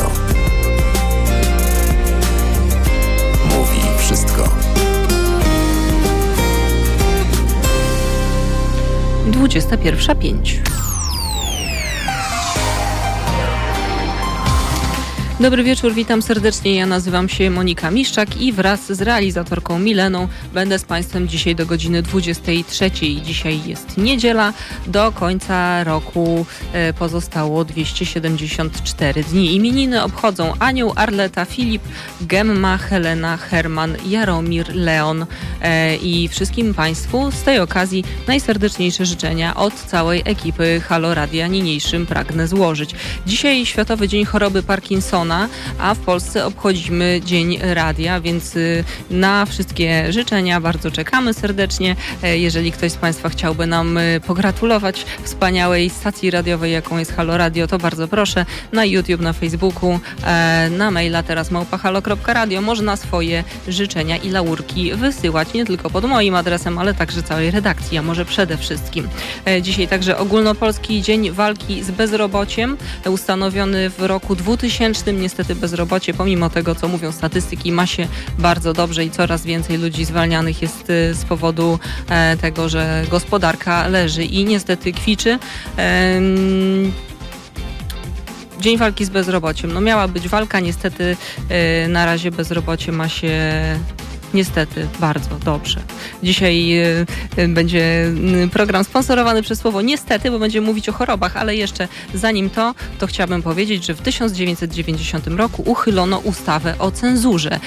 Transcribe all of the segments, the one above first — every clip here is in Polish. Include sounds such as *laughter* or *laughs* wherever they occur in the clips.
Radio. Mówi wszystko. 21.05. Dobry wieczór, witam serdecznie. Ja nazywam się Monika Miszczak i wraz z realizatorką Mileną będę z Państwem dzisiaj do godziny 23. Dzisiaj jest niedziela. Do końca roku e, pozostało 274 dni. Imieniny obchodzą Anioł, Arleta, Filip, Gemma, Helena, Herman, Jaromir, Leon e, i wszystkim Państwu z tej okazji najserdeczniejsze życzenia od całej ekipy Halo Radia niniejszym pragnę złożyć. Dzisiaj Światowy Dzień Choroby Parkinsona a w Polsce obchodzimy Dzień Radia, więc y, na wszystkie życzenia bardzo czekamy serdecznie. E, jeżeli ktoś z Państwa chciałby nam y, pogratulować wspaniałej stacji radiowej, jaką jest Halo Radio, to bardzo proszę na YouTube, na Facebooku, e, na maila teraz małpahalo.radio można swoje życzenia i laurki wysyłać nie tylko pod moim adresem, ale także całej redakcji, a może przede wszystkim. E, dzisiaj także ogólnopolski Dzień Walki z Bezrobociem, ustanowiony w roku 2000 niestety bezrobocie, pomimo tego, co mówią statystyki, ma się bardzo dobrze i coraz więcej ludzi zwalnianych jest y, z powodu e, tego, że gospodarka leży i niestety kwiczy. Dzień walki z bezrobociem. No miała być walka, niestety y, na razie bezrobocie ma się Niestety, bardzo dobrze. Dzisiaj y, y, będzie y, program sponsorowany przez słowo niestety, bo będziemy mówić o chorobach, ale jeszcze zanim to, to chciałabym powiedzieć, że w 1990 roku uchylono ustawę o cenzurze.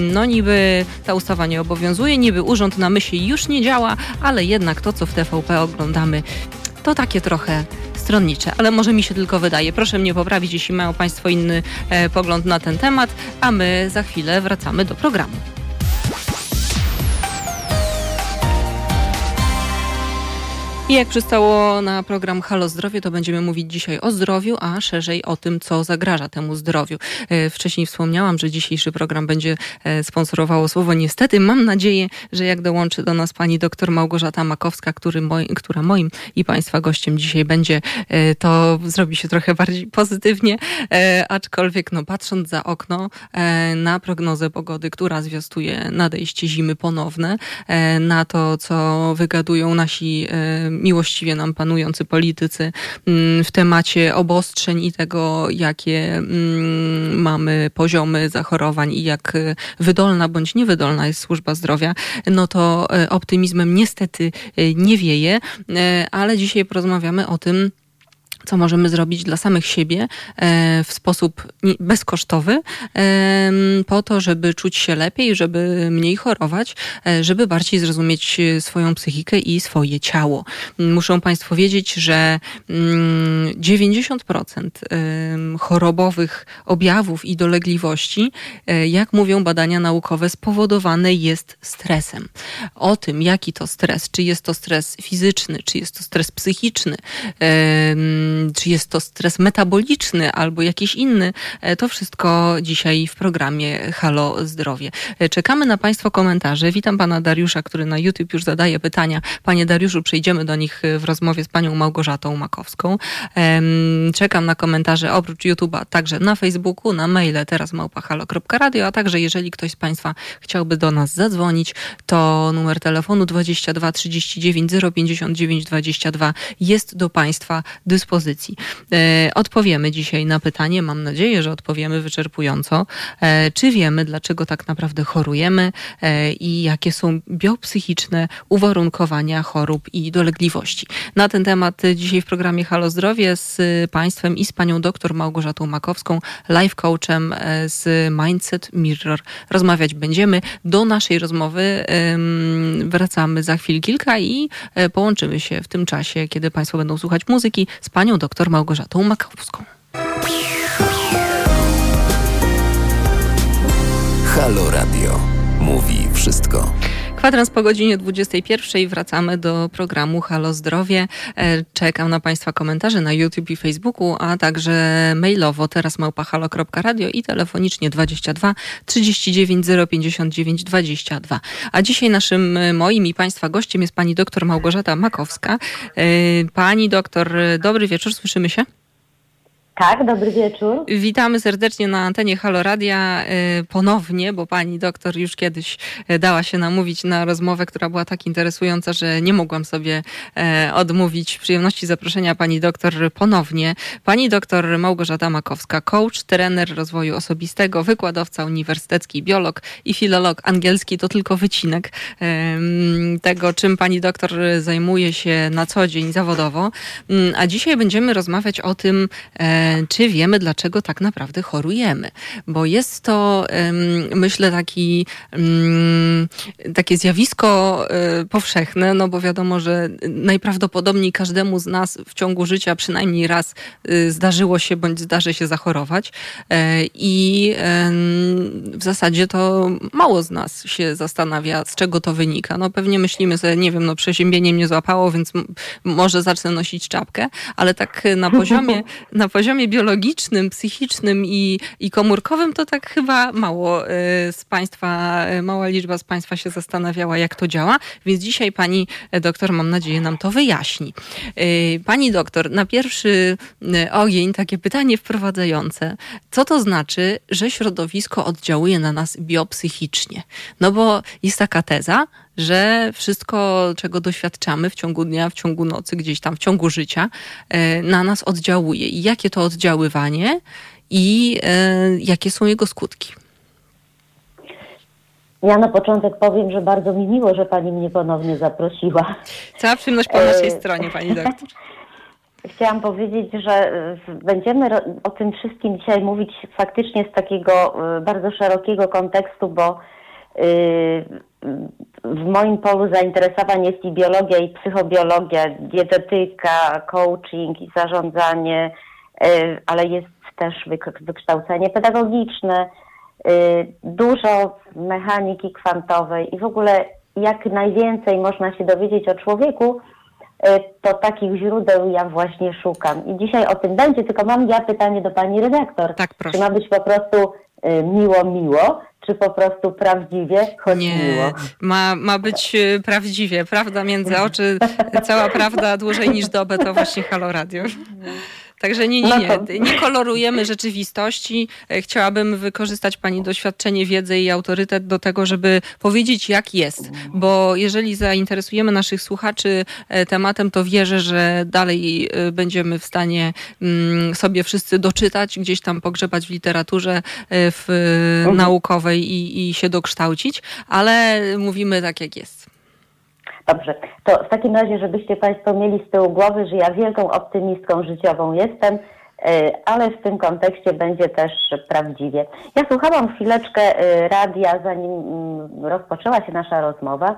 No niby ta ustawa nie obowiązuje, niby urząd na myśli już nie działa, ale jednak to, co w TVP oglądamy, to takie trochę stronnicze, ale może mi się tylko wydaje. Proszę mnie poprawić, jeśli mają Państwo inny e, pogląd na ten temat, a my za chwilę wracamy do programu. I jak przystało na program Halo Zdrowie, to będziemy mówić dzisiaj o zdrowiu, a szerzej o tym, co zagraża temu zdrowiu. E, wcześniej wspomniałam, że dzisiejszy program będzie e, sponsorowało słowo niestety. Mam nadzieję, że jak dołączy do nas pani doktor Małgorzata Makowska, moi, która moim i państwa gościem dzisiaj będzie, e, to zrobi się trochę bardziej pozytywnie, aczkolwiek no, patrząc za okno na prognozę pogody, która zwiastuje nadejście zimy ponowne, na to, co wygadują nasi miłościwie nam panujący politycy mm, w temacie obostrzeń i tego, jakie mm, mamy poziomy zachorowań i jak wydolna bądź niewydolna jest służba zdrowia, no to e, optymizmem niestety e, nie wieje, e, ale dzisiaj porozmawiamy o tym, co możemy zrobić dla samych siebie e, w sposób bezkosztowy, po to, żeby czuć się lepiej, żeby mniej chorować, e, żeby bardziej zrozumieć swoją psychikę i swoje ciało. Muszą Państwo wiedzieć, że 90% mm, chorobowych objawów i dolegliwości, e, jak mówią badania naukowe, spowodowane jest stresem. O tym, jaki to stres, czy jest to stres fizyczny, czy jest to stres psychiczny, czy jest to stres metaboliczny albo jakiś inny, e, to wszystko dzisiaj w programie Halo Zdrowie. E, czekamy na Państwa komentarze. Witam Pana Dariusza, który na YouTube już zadaje pytania. Panie Dariuszu, przejdziemy do nich w rozmowie z Panią Małgorzatą Makowską. Czekam na komentarze oprócz YouTube'a, także na Facebooku, na maile teraz małpahalo.radio, a także jeżeli ktoś z Państwa chciałby do nas zadzwonić, to numer telefonu 22 39 059 22 jest do Państwa dyspozycji dyspozycji. E, odpowiemy dzisiaj na pytanie, mam nadzieję, że odpowiemy wyczerpująco, e, czy wiemy, dlaczego tak naprawdę chorujemy e, i jakie są biopsychiczne uwarunkowania chorób i dolegliwości. Na ten temat dzisiaj w programie Halo Zdrowie z Państwem i z Panią doktor Małgorzatą Makowską, life coachem z Mindset Mirror rozmawiać będziemy. Do naszej rozmowy wracamy za chwil kilka i połączymy się w tym czasie, kiedy Państwo będą słuchać muzyki z Panią dr Małgorzatą Makowską. Halo Radio. Mówi wszystko. Kwadrans po godzinie 21 wracamy do programu Halo Zdrowie. E, czekam na Państwa komentarze na YouTube i Facebooku, a także mailowo teraz małpahalo.radio i telefonicznie 22 39 059 22. A dzisiaj naszym, e, moim i Państwa gościem jest pani doktor Małgorzata Makowska. E, pani doktor, dobry wieczór, słyszymy się? Tak, dobry wieczór. Witamy serdecznie na antenie Halo Radia y, ponownie, bo pani doktor już kiedyś y, dała się namówić na rozmowę, która była tak interesująca, że nie mogłam sobie y, odmówić przyjemności zaproszenia pani doktor ponownie. Pani doktor Małgorzata Makowska, coach, trener rozwoju osobistego, wykładowca uniwersytecki, biolog i filolog angielski. To tylko wycinek tego, czym pani doktor zajmuje się na co dzień zawodowo. Mm, a dzisiaj będziemy rozmawiać o tym, czy wiemy, dlaczego tak naprawdę chorujemy. Bo jest to, myślę, taki, takie zjawisko e, powszechne, no bo wiadomo, że najprawdopodobniej każdemu z nas w ciągu życia przynajmniej raz e, zdarzyło się bądź zdarzy się zachorować. E, I w zasadzie to mało z nas się zastanawia, z czego to wynika. No pewnie myślimy sobie, nie wiem, no przeziębienie mnie złapało, więc może zacznę nosić czapkę, ale tak na *laughs* poziomie, na poziomie poziomie biologicznym, psychicznym i, i komórkowym, to tak chyba mało y, z Państwa, y, mała liczba z Państwa się zastanawiała, jak to działa, więc dzisiaj Pani doktor, mam nadzieję, nam to wyjaśni. Y, pani doktor, na pierwszy ogień takie pytanie wprowadzające. Co to znaczy, że środowisko oddziałuje na nas biopsychicznie? No bo jest taka teza, że wszystko, czego doświadczamy w ciągu dnia, w ciągu nocy, gdzieś tam w ciągu życia, e, na nas oddziałuje. I jakie to oddziaływanie i e, jakie są jego skutki? Ja na początek powiem, że bardzo mi miło, że Pani mnie ponownie zaprosiła. Cała przyjemność po naszej e, stronie, Pani doktor. *laughs* Chciałam powiedzieć, że będziemy o tym wszystkim dzisiaj mówić faktycznie z takiego bardzo szerokiego kontekstu, bo w moim polu zainteresowań jest i biologia, i psychobiologia, dietetyka, coaching i zarządzanie, y, ale jest też wykształcenie pedagogiczne, y, dużo mechaniki kwantowej i w ogóle jak najwięcej można się dowiedzieć o człowieku, y, to takich źródeł ja właśnie szukam. I dzisiaj o tym będzie, tylko mam ja pytanie do pani redaktor. Tak, proszę. Czy ma być po prostu miło, miło, czy po prostu prawdziwie, choć Nie, miło? Ma, ma być e, prawdziwie, prawda między oczy, cała prawda dłużej niż dobę to właśnie Halo Radio. Także nie, nie, nie, no nie kolorujemy rzeczywistości. E, chciałabym wykorzystać Pani doświadczenie, wiedzę i autorytet do tego, żeby powiedzieć, jak jest. Bo jeżeli zainteresujemy naszych słuchaczy e, tematem, to wierzę, że dalej e, będziemy w stanie mm, sobie wszyscy doczytać, gdzieś tam pogrzebać w literaturze w mhm. naukowej i, i się dokształcić, ale mówimy tak, jak jest. Dobrze, to w takim razie, żebyście Państwo mieli z tyłu głowy, że ja wielką optymistką życiową jestem, e, ale w tym kontekście będzie też prawdziwie. Ja słuchałam chwileczkę e, radia, zanim mm, rozpoczęła się nasza rozmowa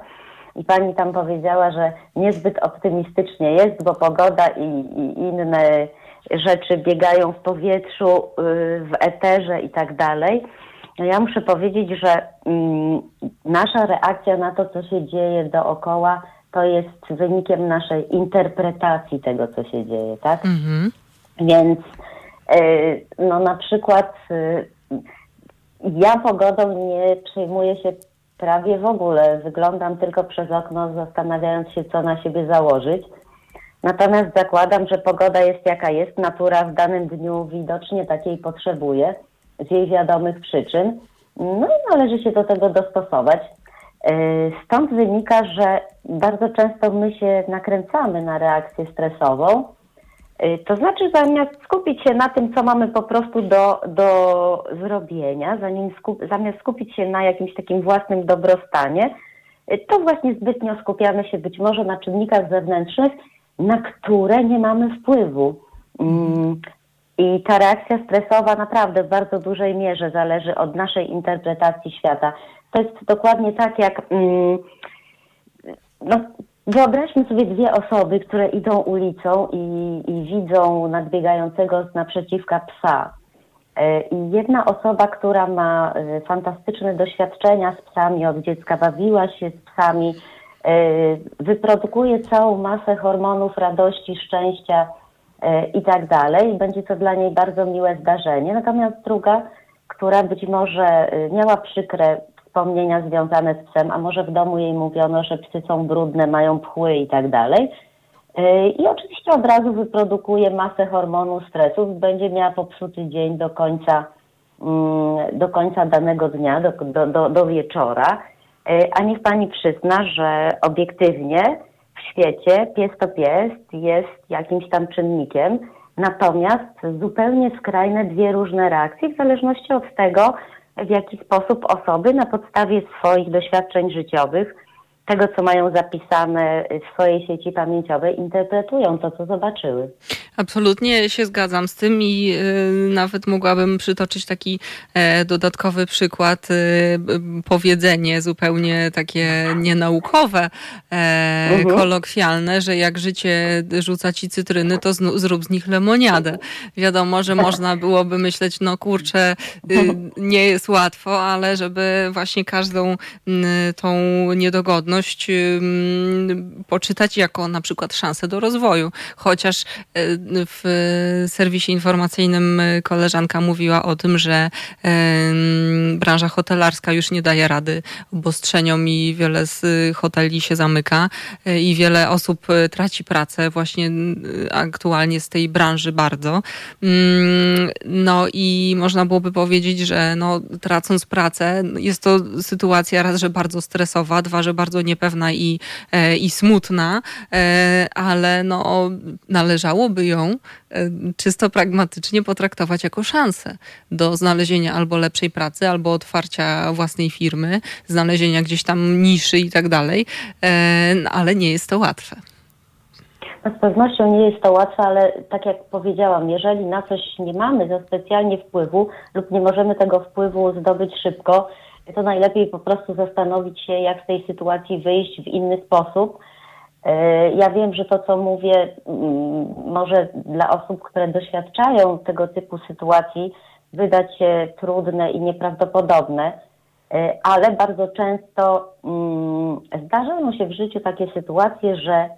i pani tam powiedziała, że niezbyt optymistycznie jest, bo pogoda i, i inne rzeczy biegają w powietrzu, y, w eterze i tak dalej. No ja muszę powiedzieć, że mm, nasza reakcja na to, co się dzieje dookoła, to jest wynikiem naszej interpretacji tego, co się dzieje, tak? Mhm. Więc y, no na przykład y, ja pogodą nie przejmuję się prawie w ogóle. Wyglądam tylko przez okno, zastanawiając się, co na siebie założyć. Natomiast zakładam, że pogoda jest jaka jest. Natura w danym dniu widocznie takiej potrzebuje z wiadomych przyczyn. No i należy się do tego dostosować. E, stąd wynika, że bardzo często my się nakręcamy na reakcję stresową. E, to znaczy, zamiast skupić się na tym, co mamy po prostu do, do zrobienia, skup, zamiast skupić się na jakimś takim własnym dobrostanie, e, to właśnie zbytnio skupiamy się być może na czynnikach zewnętrznych, na które nie mamy wpływu. I ta reakcja stresowa naprawdę w bardzo dużej mierze zależy od naszej interpretacji świata. To jest dokładnie tak, jak mm, no, wyobraźmy sobie dwie osoby, które idą ulicą i, i widzą nadbiegającego naprzeciwka psa. E, I jedna osoba, która ma e, fantastyczne doświadczenia z psami, od dziecka bawiła się z psami, e, wyprodukuje całą masę hormonów radości, szczęścia, i tak dalej. Będzie to dla niej bardzo miłe zdarzenie. Natomiast druga, która być może e, miała przykre wspomnienia związane z psem, a może w domu jej mówiono, że psy są brudne, mają pchły i tak dalej, I oczywiście od razu wyprodukuje masę hormonu stresu, będzie miała popsuty dzień do końca, mm, do końca danego dnia, do, do, do wieczora. A niech pani przyzna, że obiektywnie w świecie pies to pies jest jakimś tam czynnikiem, natomiast zupełnie skrajne dwie różne reakcje w zależności od tego, w jaki sposób osoby na podstawie swoich doświadczeń życiowych tego, co mają zapisane w swojej sieci pamięciowej, interpretują to, co zobaczyły. Absolutnie się zgadzam z tym i y, nawet mogłabym przytoczyć taki e, dodatkowy przykład, y, powiedzenie zupełnie takie nienaukowe, e, mhm. kolokwialne, że jak życie rzuca ci cytryny, to zrób z nich lemoniadę. Wiadomo, że można byłoby myśleć, no kurczę, y, nie jest łatwo, ale żeby właśnie każdą tą niedogodność poczytać jako na przykład szansę do rozwoju. Chociaż e, w serwisie informacyjnym koleżanka mówiła o tym, że branża hotelarska już nie daje rady obostrzeniom i wiele z hoteli się zamyka e, i wiele osób e, traci pracę właśnie aktualnie z tej branży bardzo. Mm, no i można byłoby powiedzieć, że no, tracąc pracę, jest to sytuacja raz, że bardzo stresowa, dwa, że bardzo niepewna i, e, i smutna, e, ale no, należałoby ją e, czysto pragmatycznie potraktować jako szansę do znalezienia albo lepszej pracy, albo otwarcia własnej firmy, znalezienia gdzieś tam niszy i tak dalej, ale nie jest to łatwe. No z pewnością nie jest to łatwe, ale tak jak powiedziałam, jeżeli na coś nie mamy za specjalnie wpływu lub nie możemy tego wpływu zdobyć szybko, to najlepiej po prostu zastanowić się, jak z tej sytuacji wyjść w inny sposób. E, ja wiem, że to, co mówię, mm, może dla osób, które doświadczają tego typu sytuacji, wydać się trudne i nieprawdopodobne, e, ale bardzo często mm, zdarzają się w życiu takie sytuacje, że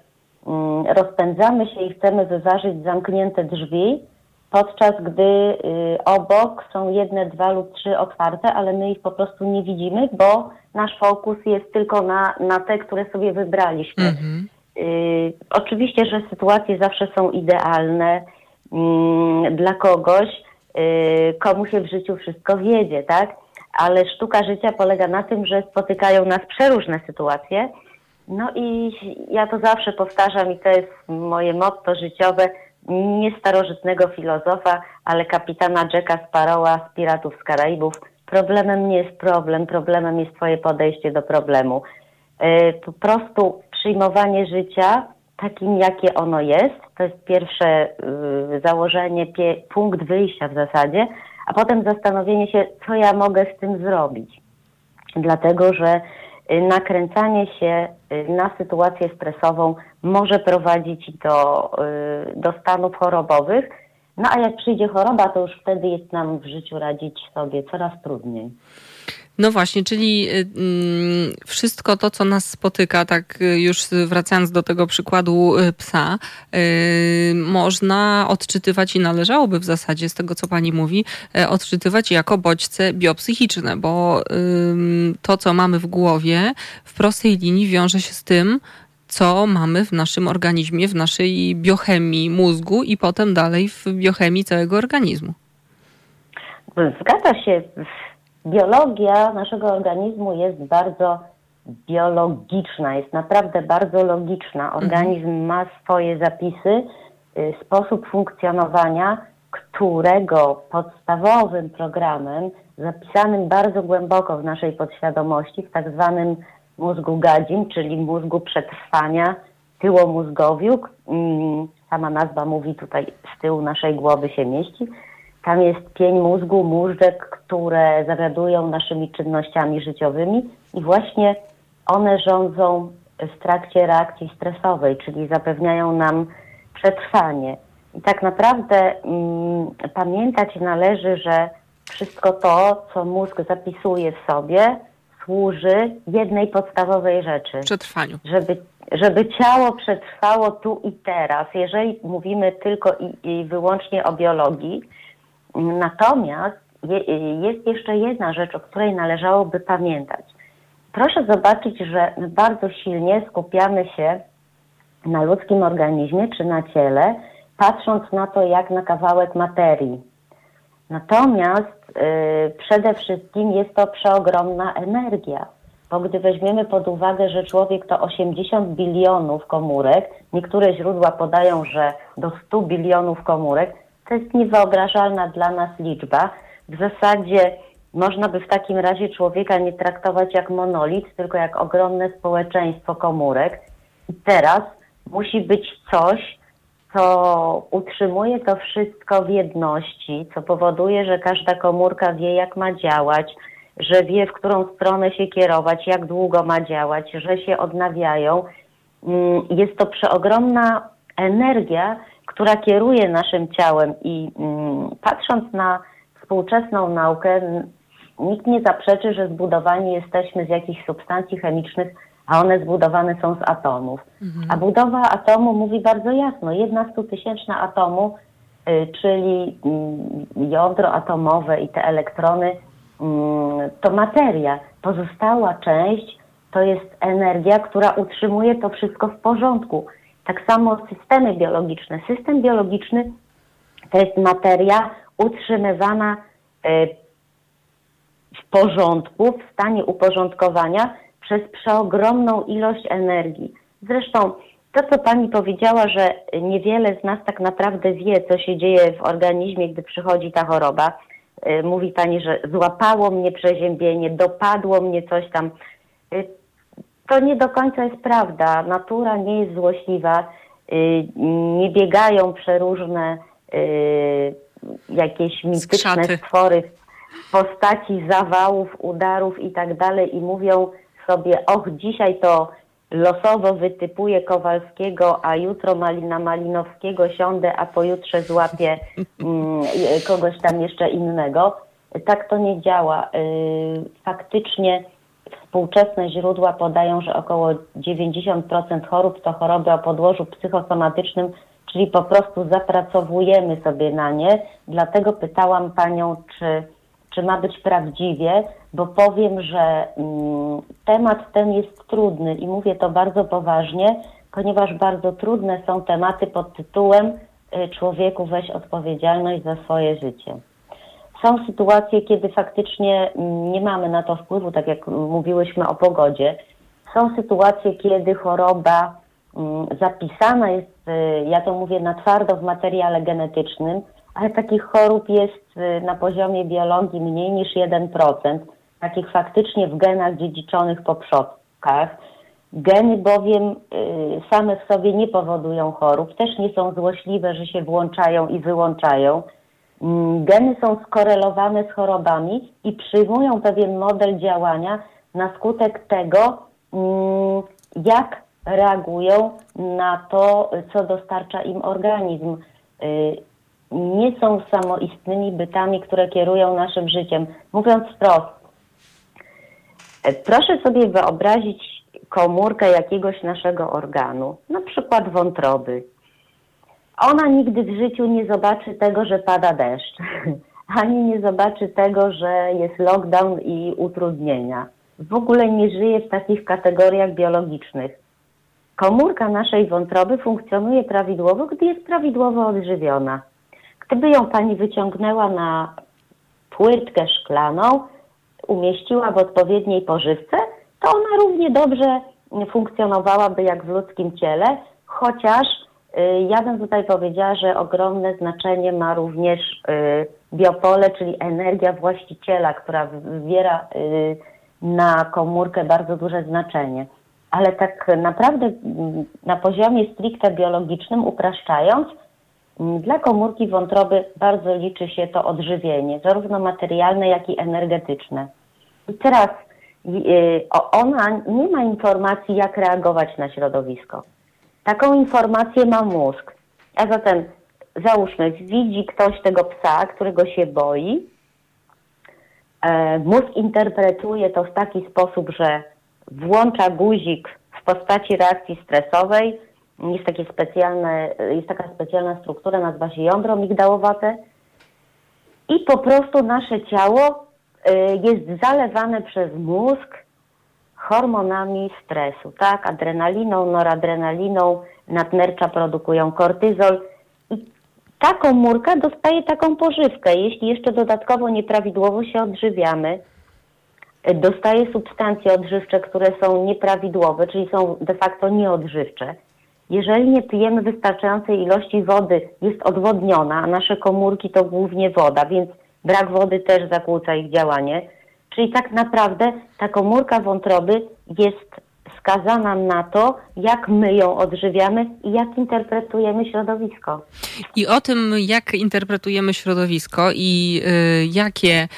mm, rozpędzamy się i chcemy wyważyć zamknięte drzwi, podczas gdy y, obok są jedne, dwa lub trzy otwarte, ale my ich po prostu nie widzimy, bo nasz fokus jest tylko na, na te, które sobie wybraliśmy. Mhm. Y, oczywiście, że sytuacje zawsze są idealne y, dla kogoś, y, komu się w życiu wszystko wiedzie, tak? Ale sztuka życia polega na tym, że spotykają nas przeróżne sytuacje. No i ja to zawsze powtarzam i to jest moje motto życiowe, nie starożytnego filozofa, ale kapitana Jacka Sparrowa z Piratów z Karaibów. Problemem nie jest problem, problemem jest Twoje podejście do problemu. E, po prostu przyjmowanie życia takim, jakie ono jest, to jest pierwsze y, założenie, punkt wyjścia w zasadzie, a potem zastanowienie się, co ja mogę z tym zrobić. Dlatego, że nakręcanie się y, na sytuację stresową może prowadzić do, y, do stanów chorobowych. No a jak przyjdzie choroba, to już wtedy jest nam w życiu radzić sobie coraz trudniej. No właśnie, czyli y, mm, wszystko to, co nas spotyka, tak y, już wracając do tego przykładu psa, można odczytywać i należałoby w zasadzie z tego, co pani mówi, odczytywać jako bodźce biopsychiczne, bo to, co mamy w głowie, w prostej linii wiąże się z tym, co mamy w naszym organizmie, w naszej biochemii mózgu i potem dalej w biochemii całego organizmu. Zgadza się. Biologia naszego organizmu jest bardzo biologiczna, jest naprawdę bardzo logiczna. Organizm mhm. ma swoje zapisy, y, sposób funkcjonowania, którego podstawowym programem, zapisanym bardzo głęboko w naszej podświadomości, w tak zwanym mózgu gadzin, czyli mózgu przetrwania, tyłomózgowiu. Mm, sama nazwa mówi tutaj z tyłu naszej głowy się mieści. Tam jest pień mózgu, móżdżek, które zawiadują naszymi czynnościami życiowymi i właśnie one rządzą w trakcie reakcji stresowej, czyli zapewniają nam przetrwanie. I tak naprawdę mm, pamiętać należy, że wszystko to, co mózg zapisuje w sobie, służy jednej podstawowej rzeczy. Przetrwaniu. Żeby, żeby ciało przetrwało tu i teraz, jeżeli mówimy tylko i, i wyłącznie o biologii. Natomiast je, jest jeszcze jedna rzecz, o której należałoby pamiętać. Proszę zobaczyć, że my bardzo silnie skupiamy się na ludzkim organizmie czy na ciele, patrząc na to jak na kawałek materii. Natomiast y, przede wszystkim jest to przeogromna energia. Bo gdy weźmiemy pod uwagę, że człowiek to 80 bilionów komórek, niektóre źródła podają, że do 100 bilionów komórek, to jest niewyobrażalna dla nas liczba. W zasadzie można by w takim razie człowieka nie traktować jak monolit, tylko jak ogromne społeczeństwo komórek. I teraz musi być coś, co utrzymuje to wszystko w jedności, co powoduje, że każda komórka wie, jak ma działać, że wie, w którą stronę się kierować, jak długo ma działać, że się odnawiają. Mm, jest to przeogromna energia, która kieruje naszym ciałem i mm, patrząc na współczesną naukę, nikt nie zaprzeczy, że zbudowani jesteśmy z jakichś substancji chemicznych, a one zbudowane są z atomów. Mhm. A budowa atomu mówi bardzo jasno, jedna stutysięczna atomu, y, czyli y, jądro atomowe i te elektrony, y, to materia. Pozostała część to jest energia, która utrzymuje to wszystko w porządku. Tak samo systemy biologiczne. System biologiczny to jest materia utrzymywana y, w porządku, w stanie uporządkowania przez przeogromną ilość energii. Zresztą to, co Pani powiedziała, że niewiele z nas tak naprawdę wie, co się dzieje w organizmie, gdy przychodzi ta choroba. Y, mówi Pani, że złapało mnie przeziębienie, dopadło mnie coś tam. Y, to nie do końca jest prawda. Natura nie jest złośliwa. Y, nie biegają przeróżne jakieś mityczne stwory w postaci zawałów, udarów i tak dalej i mówią sobie, och, dzisiaj to losowo wytypuję Kowalskiego, a jutro Malina Malinowskiego siądę, a pojutrze złapię mm, kogoś tam jeszcze innego. Tak to nie działa. Y, faktycznie współczesne źródła podają, że około 90% chorób to choroby o podłożu psychosomatycznym, czyli po prostu zapracowujemy sobie na nie. Dlatego pytałam Panią, czy czy ma być prawdziwie, bo powiem, że mm, temat ten jest trudny i mówię to bardzo poważnie, ponieważ bardzo trudne są tematy pod tytułem y, Człowieku weź odpowiedzialność za swoje życie. Są sytuacje, kiedy faktycznie mm, nie mamy na to wpływu, tak jak mówiłyśmy o pogodzie. Są sytuacje, kiedy choroba mm, zapisana jest, y, ja to mówię na twardo w materiale genetycznym, ale takich chorób jest y, na poziomie biologii mniej niż 1%, takich faktycznie w genach dziedziczonych po przodkach. Geny bowiem y, same w sobie nie powodują chorób, też nie są złośliwe, że się włączają i wyłączają. Mm, geny są skorelowane z chorobami i przyjmują pewien model działania na skutek tego, mm, jak reagują na to, co dostarcza im organizm. Y, nie są samoistnymi bytami, które kierują naszym życiem. Mówiąc wprost, proszę sobie wyobrazić komórkę jakiegoś naszego organu, na przykład wątroby. Ona nigdy w życiu nie zobaczy tego, że pada deszcz, *laughs* ani nie zobaczy tego, że jest lockdown i utrudnienia. W ogóle nie żyje w takich kategoriach biologicznych. Komórka naszej wątroby funkcjonuje prawidłowo, gdy jest prawidłowo odżywiona. Gdyby ją pani wyciągnęła na płytkę szklaną, umieściła w odpowiedniej pożywce, to ona równie dobrze funkcjonowałaby jak w ludzkim ciele, chociaż ja bym tutaj powiedziała, że ogromne znaczenie ma również y, biopole, czyli energia właściciela, która wywiera y, na komórkę bardzo duże znaczenie. Ale tak naprawdę mm, na poziomie stricte biologicznym, upraszczając, Mm, dla komórki wątroby bardzo liczy się to odżywienie, zarówno materialne, jak i energetyczne. I teraz y, ona nie ma informacji, jak reagować na środowisko. Taką informację ma mózg. A zatem załóżmy, widzi ktoś tego psa, którego się boi. E, mózg interpretuje to w taki sposób, że włącza guzik w postaci reakcji stresowej, jest, takie specjalne, jest taka specjalna struktura, nazywa się jądro migdałowate i po prostu nasze ciało y, jest zalewane przez mózg hormonami stresu, tak? Adrenaliną, noradrenaliną, nadnercza produkują kortyzol i ta komórka dostaje taką pożywkę. Jeśli jeszcze dodatkowo nieprawidłowo się odżywiamy, dostaje substancje odżywcze, które są nieprawidłowe, czyli są de facto nieodżywcze. Jeżeli nie pijemy wystarczającej ilości wody, jest odwodniona, a nasze komórki to głównie woda, więc brak wody też zakłóca ich działanie. Czyli tak naprawdę ta komórka wątroby jest skazana na to, jak my ją odżywiamy i jak interpretujemy środowisko. I o tym, jak interpretujemy środowisko i y, jakie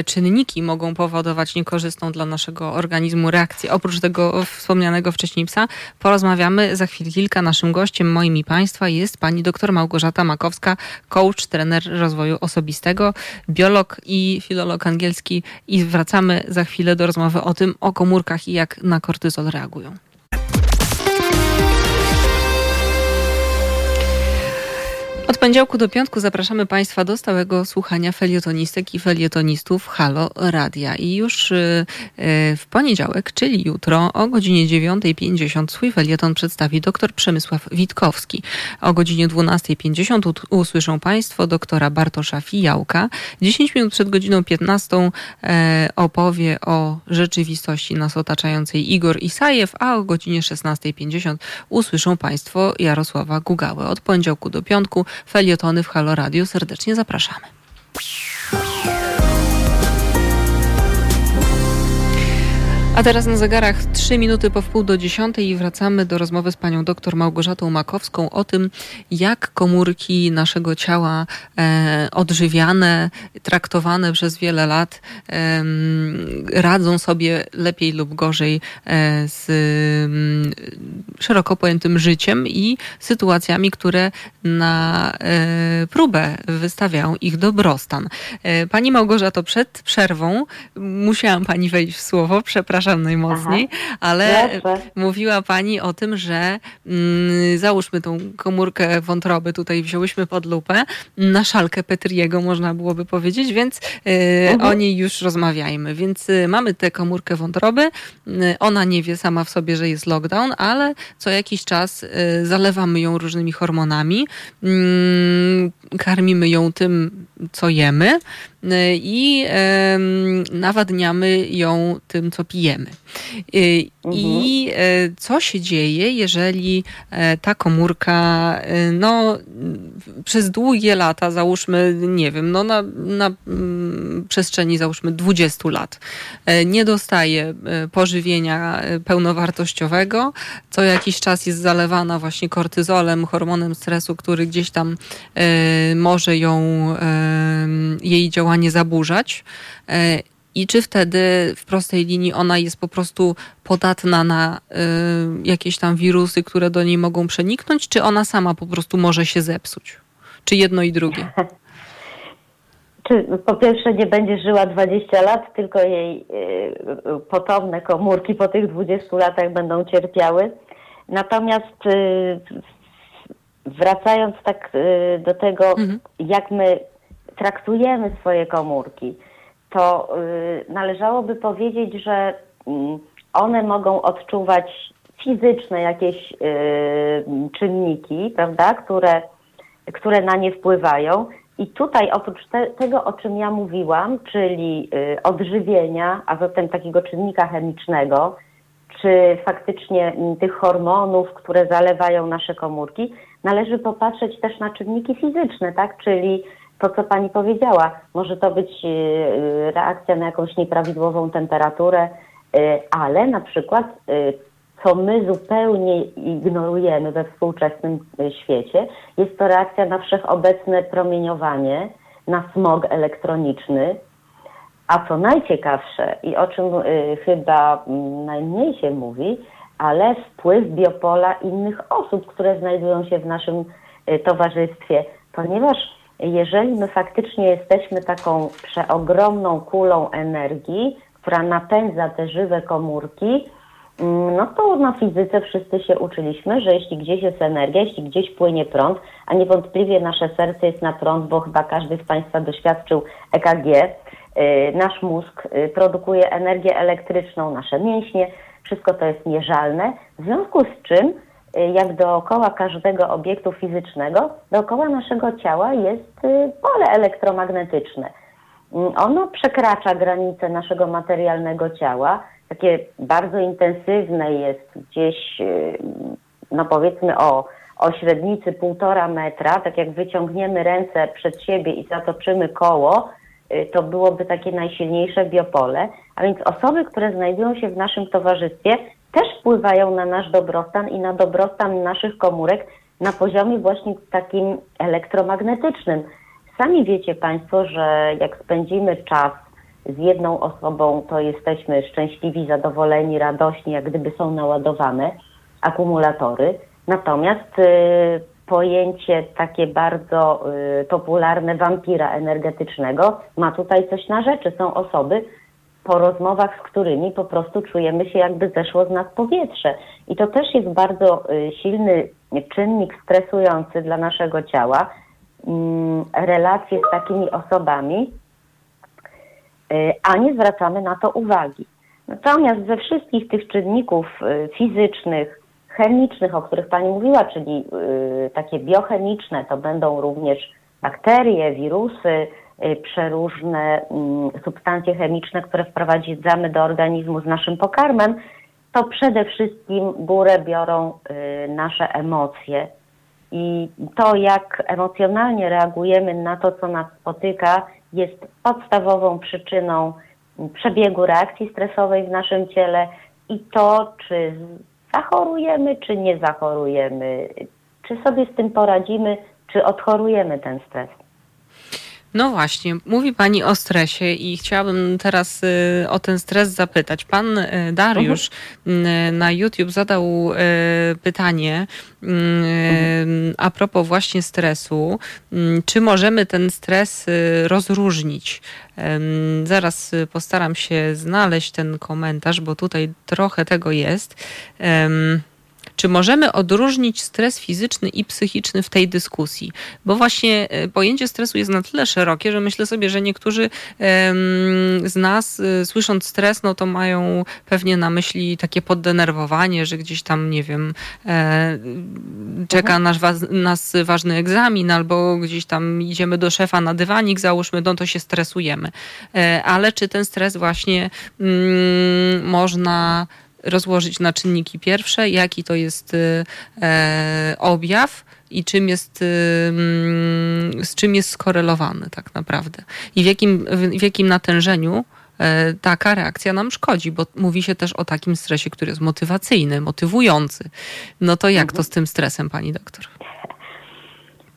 y, czynniki mogą powodować niekorzystną dla naszego organizmu reakcję, oprócz tego wspomnianego wcześniej psa, porozmawiamy za chwilę kilka. Naszym gościem, moim i Państwa, jest pani dr Małgorzata Makowska, coach, trener rozwoju osobistego, biolog i filolog angielski. I wracamy za chwilę do rozmowy o tym, o komórkach i jak na kortyzol reagują. Od poniedziałku do piątku zapraszamy Państwa do stałego słuchania felietonistek i felietonistów Halo Radia. I już y, y, w poniedziałek, czyli jutro o godzinie 9.50 swój felieton przedstawi dr Przemysław Witkowski. O godzinie 12.50 usłyszą Państwo doktora Bartosza Fijałka. 10 minut przed godziną 15 e, opowie o rzeczywistości nas otaczającej Igor Isajew, a o godzinie 16.50 usłyszą Państwo Jarosława Gugałę. Od poniedziałku do piątku felietony w Halo Radio. Serdecznie zapraszamy. A teraz na zegarach 3 minuty po wpół do dziesiątej i wracamy do rozmowy z panią dr Małgorzatą Makowską o tym, jak komórki naszego ciała e, odżywiane, traktowane przez wiele lat e, radzą sobie lepiej lub gorzej e, z szeroko pojętym życiem i sytuacjami, które na e, próbę wystawiają ich dobrostan. E, pani Małgorzato, przed przerwą musiałam pani wejść w słowo, przepraszam przepraszam najmocniej, Aha. ale mówiła Pani o tym, że mm, załóżmy tą komórkę wątroby, tutaj wzięłyśmy pod lupę, na szalkę Petriego można byłoby powiedzieć, więc y, o niej już rozmawiajmy. Więc y, mamy tę komórkę wątroby, y, ona nie wie sama w sobie, że jest lockdown, ale co jakiś czas y, zalewamy ją różnymi hormonami, mm, karmimy ją tym, co jemy, i nawadniamy ją tym, co pijemy. Y, I mhm. e, co się dzieje, jeżeli e, ta komórka e, no, przez długie lata, załóżmy, nie wiem, no na, na mm, przestrzeni załóżmy 20 lat, nie dostaje pożywienia pełnowartościowego, co jakiś czas jest zalewana właśnie kortyzolem, hormonem stresu, który gdzieś tam może ją, jej działanie zaburzać i czy wtedy w prostej linii ona jest po prostu podatna na y, jakieś tam wirusy, które do niej mogą przeniknąć, czy ona sama po prostu może się zepsuć? Czy jedno i drugie? *laughs* Czy po pierwsze nie będzie żyła 20 lat, tylko jej y, potomne komórki po tych 20 latach będą cierpiały. Natomiast wracając tak do tego, mhm. jak my traktujemy swoje komórki, to y, należałoby powiedzieć, że mm, one mogą odczuwać fizyczne jakieś y, czynniki, prawda, które, które na nie wpływają. I tutaj oprócz te, tego, o czym ja mówiłam, czyli y, odżywienia, a zatem takiego czynnika chemicznego, czy faktycznie mm, tych hormonów, które zalewają nasze komórki, należy popatrzeć też na czynniki fizyczne, tak? Czyli to, co Pani powiedziała. Może to być y, y, reakcja na jakąś nieprawidłową temperaturę, y, ale na przykład, co my zupełnie ignorujemy we współczesnym świecie, jest to reakcja na wszechobecne promieniowanie, na smog elektroniczny, a co najciekawsze i o czym chyba mm, najmniej się mówi, ale wpływ biopola innych osób, które znajdują się w naszym towarzystwie, ponieważ jeżeli my faktycznie jesteśmy taką przeogromną kulą energii, która napędza te żywe komórki, mm, no to na fizyce wszyscy się uczyliśmy, że jeśli gdzieś jest energia, jeśli gdzieś płynie prąd, a niewątpliwie nasze serce jest na prąd, bo chyba każdy z Państwa doświadczył EKG, y, nasz mózg y, produkuje energię elektryczną, nasze mięśnie, wszystko to jest mierzalne, w związku z czym jak dookoła każdego obiektu fizycznego, dookoła naszego ciała jest pole elektromagnetyczne. Mm, ono przekracza granice naszego materialnego ciała, takie bardzo intensywne jest gdzieś, no powiedzmy o, o średnicy półtora metra, tak jak wyciągniemy ręce przed siebie i zatoczymy koło, Y, to byłoby takie najsilniejsze biopole. A więc osoby, które znajdują się w naszym towarzystwie, też wpływają na nasz dobrostan i na dobrostan naszych komórek na poziomie właśnie takim elektromagnetycznym. Sami wiecie Państwo, że jak spędzimy czas z jedną osobą, to jesteśmy szczęśliwi, zadowoleni, radośni, jak gdyby są naładowane akumulatory. Natomiast y, pojęcie takie bardzo y, popularne wampira energetycznego ma tutaj coś na rzeczy. Są osoby, po rozmowach z którymi po prostu czujemy się, jakby zeszło z nas powietrze. I to też jest bardzo y, silny czynnik stresujący dla naszego ciała. Y, relacje z takimi osobami, y, a nie zwracamy na to uwagi. Natomiast ze wszystkich tych czynników y, fizycznych, chemicznych, o których Pani mówiła, czyli takie biochemiczne, to będą również bakterie, wirusy, przeróżne y, substancje chemiczne, które wprowadzamy do organizmu z naszym pokarmem, to przede wszystkim górę biorą y, nasze emocje. I to, jak emocjonalnie reagujemy na to, co nas spotyka, jest podstawową przyczyną przebiegu reakcji stresowej w naszym ciele i to, czy zachorujemy, czy nie zachorujemy, czy sobie z tym poradzimy, czy odchorujemy ten stres. No właśnie, mówi Pani o stresie i chciałabym teraz y, o ten stres zapytać. Pan y, Dariusz mhm. na YouTube zadał y, pytanie mhm. a propos właśnie stresu. Czy możemy ten stres rozróżnić? Zaraz postaram się znaleźć ten komentarz, bo tutaj trochę tego jest. Czy możemy odróżnić stres fizyczny i psychiczny w tej dyskusji? Bo właśnie e, pojęcie stresu jest na tyle szerokie, że myślę sobie, że niektórzy z nas, e, słysząc stres, no to mają pewnie na myśli takie poddenerwowanie, że gdzieś tam, nie wiem, e, czeka mhm. nas, nas ważny egzamin, albo gdzieś tam idziemy do szefa na dywanik, załóżmy, no to się stresujemy. Ale czy ten stres właśnie mm, można rozłożyć na czynniki pierwsze, jaki to jest y, e, objaw i czym jest, y, mm, z czym jest skorelowany tak naprawdę. I w jakim, w jakim natężeniu e, taka reakcja nam szkodzi, bo mówi się też o takim stresie, który jest motywacyjny, motywujący. No to jak to mhm. z tym stresem, pani doktor?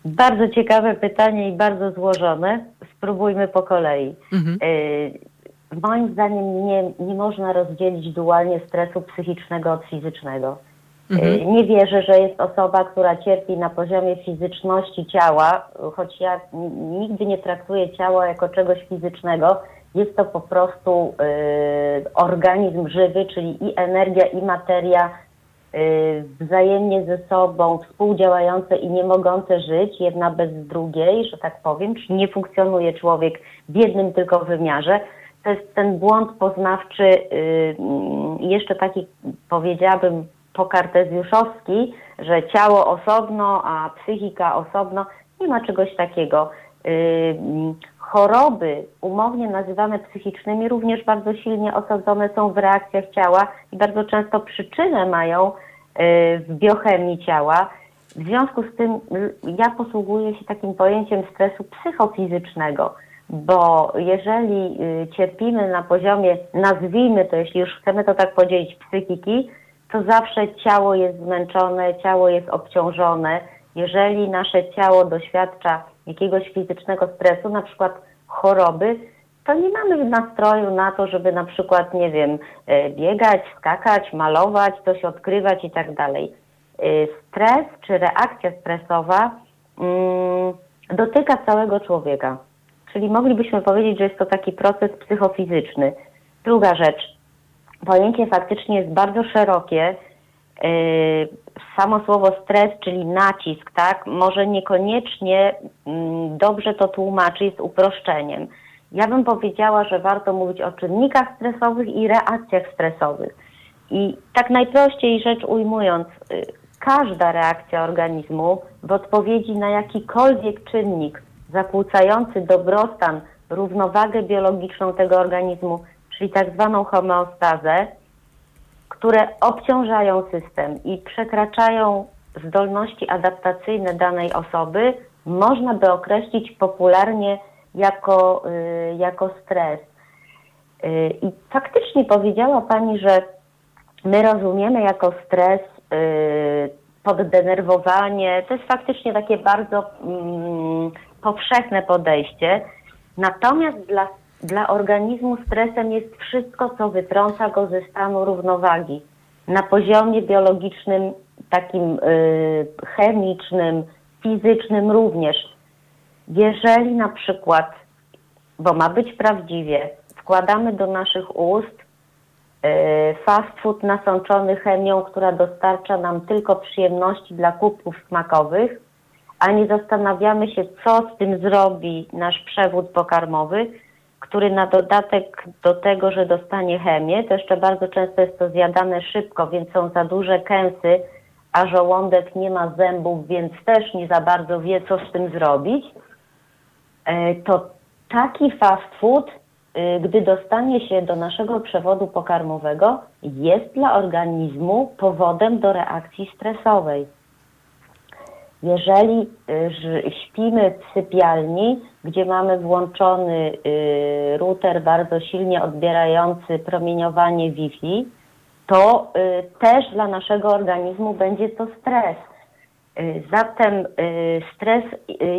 Bardzo ciekawe pytanie i bardzo złożone. Spróbujmy po kolei. Mhm. Y, moim zdaniem nie, nie można rozdzielić dualnie stresu psychicznego od fizycznego. Mhm. Y, nie wierzę, że jest osoba, która cierpi na poziomie fizyczności ciała, choć ja nigdy nie traktuję ciała jako czegoś fizycznego. Jest to po prostu y, organizm żywy, czyli i energia, i materia y, wzajemnie ze sobą współdziałające i nie mogące żyć jedna bez drugiej, że tak powiem, czyli nie funkcjonuje człowiek w jednym tylko wymiarze to jest ten błąd poznawczy, y, jeszcze taki powiedziałabym pokartezjuszowski, że ciało osobno, a psychika osobno. Nie ma czegoś takiego. Y, choroby umownie nazywane psychicznymi również bardzo silnie osadzone są w reakcjach ciała i bardzo często przyczynę mają y, w biochemii ciała. W związku z tym ja posługuję się takim pojęciem stresu psychofizycznego bo jeżeli y, cierpimy na poziomie, nazwijmy to, jeśli już chcemy to tak podzielić, psychiki, to zawsze ciało jest zmęczone, ciało jest obciążone. Jeżeli nasze ciało doświadcza jakiegoś fizycznego stresu, na przykład choroby, to nie mamy nastroju na to, żeby na przykład, nie wiem, y, biegać, skakać, malować, coś odkrywać i tak dalej. Y, stres czy reakcja stresowa mm, dotyka całego człowieka. Czyli moglibyśmy powiedzieć, że jest to taki proces psychofizyczny. Druga rzecz, pojęcie faktycznie jest bardzo szerokie. Yy, samo słowo stres, czyli nacisk, tak, może niekoniecznie mm, dobrze to tłumaczy, jest uproszczeniem. Ja bym powiedziała, że warto mówić o czynnikach stresowych i reakcjach stresowych. I tak najprościej rzecz ujmując, yy, każda reakcja organizmu w odpowiedzi na jakikolwiek czynnik zakłócający dobrostan, równowagę biologiczną tego organizmu, czyli tak zwaną homeostazę, które obciążają system i przekraczają zdolności adaptacyjne danej osoby, można by określić popularnie jako, y, jako stres. Y, I faktycznie powiedziała Pani, że my rozumiemy jako stres y, poddenerwowanie. To jest faktycznie takie bardzo mm, powszechne podejście. Natomiast dla, dla organizmu stresem jest wszystko, co wytrąca go ze stanu równowagi. Na poziomie biologicznym, takim y, chemicznym, fizycznym również. Jeżeli na przykład, bo ma być prawdziwie, wkładamy do naszych ust y, fast food nasączony chemią, która dostarcza nam tylko przyjemności dla kubków smakowych, a nie zastanawiamy się, co z tym zrobi nasz przewód pokarmowy, który na dodatek do tego, że dostanie chemię, to jeszcze bardzo często jest to zjadane szybko, więc są za duże kęsy, a żołądek nie ma zębów, więc też nie za bardzo wie, co z tym zrobić, e, to taki fast food, e, gdy dostanie się do naszego przewodu pokarmowego, jest dla organizmu powodem do reakcji stresowej. Jeżeli y, śpimy w sypialni, gdzie mamy włączony y, router bardzo silnie odbierający promieniowanie Wi-Fi, to y, też dla naszego organizmu będzie to stres. Zatem stres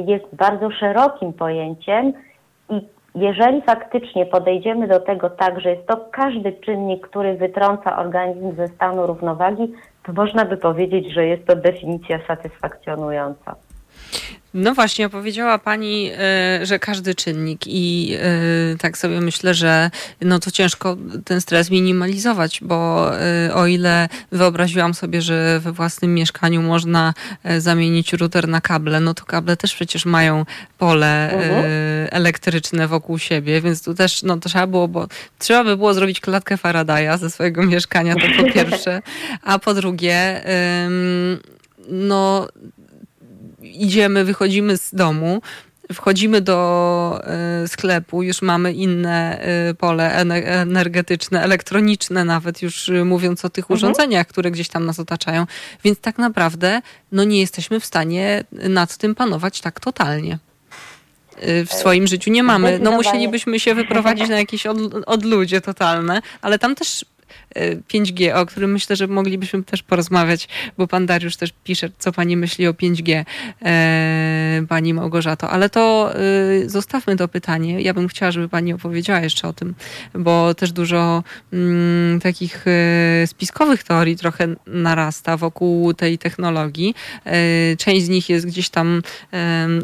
jest bardzo szerokim pojęciem i jeżeli faktycznie podejdziemy do tego tak, że jest to każdy czynnik, który wytrąca organizm ze stanu równowagi, to można by powiedzieć, że jest to definicja satysfakcjonująca. No właśnie, opowiedziała Pani, e, że każdy czynnik i e, tak sobie myślę, że no to ciężko ten stres minimalizować, bo e, o ile wyobraziłam sobie, że we własnym mieszkaniu można zamienić router na kable, no to kable też przecież mają pole mhm. elektryczne wokół siebie, więc tu też no to trzeba było, bo trzeba by było zrobić klatkę Faradaya ze swojego mieszkania, to po pierwsze, *laughs* a po drugie no idziemy, wychodzimy z domu, wchodzimy do e, sklepu, już mamy inne e, pole energetyczne, elektroniczne nawet, już mówiąc o tych mhm. urządzeniach, które gdzieś tam nas otaczają, więc tak naprawdę no nie jesteśmy w stanie nad tym panować tak totalnie. E, w swoim życiu nie mamy. No musielibyśmy się wyprowadzić na jakieś od, odludzie totalne, ale tam też 5G, o którym myślę, że moglibyśmy też porozmawiać, bo pan Dariusz też pisze, co pani myśli o 5G, e, pani Małgorzato. Ale to e, zostawmy to pytanie. Ja bym chciała, żeby pani opowiedziała jeszcze o tym, bo też dużo mm, takich e, spiskowych teorii trochę narasta wokół tej technologii. Część z nich jest gdzieś tam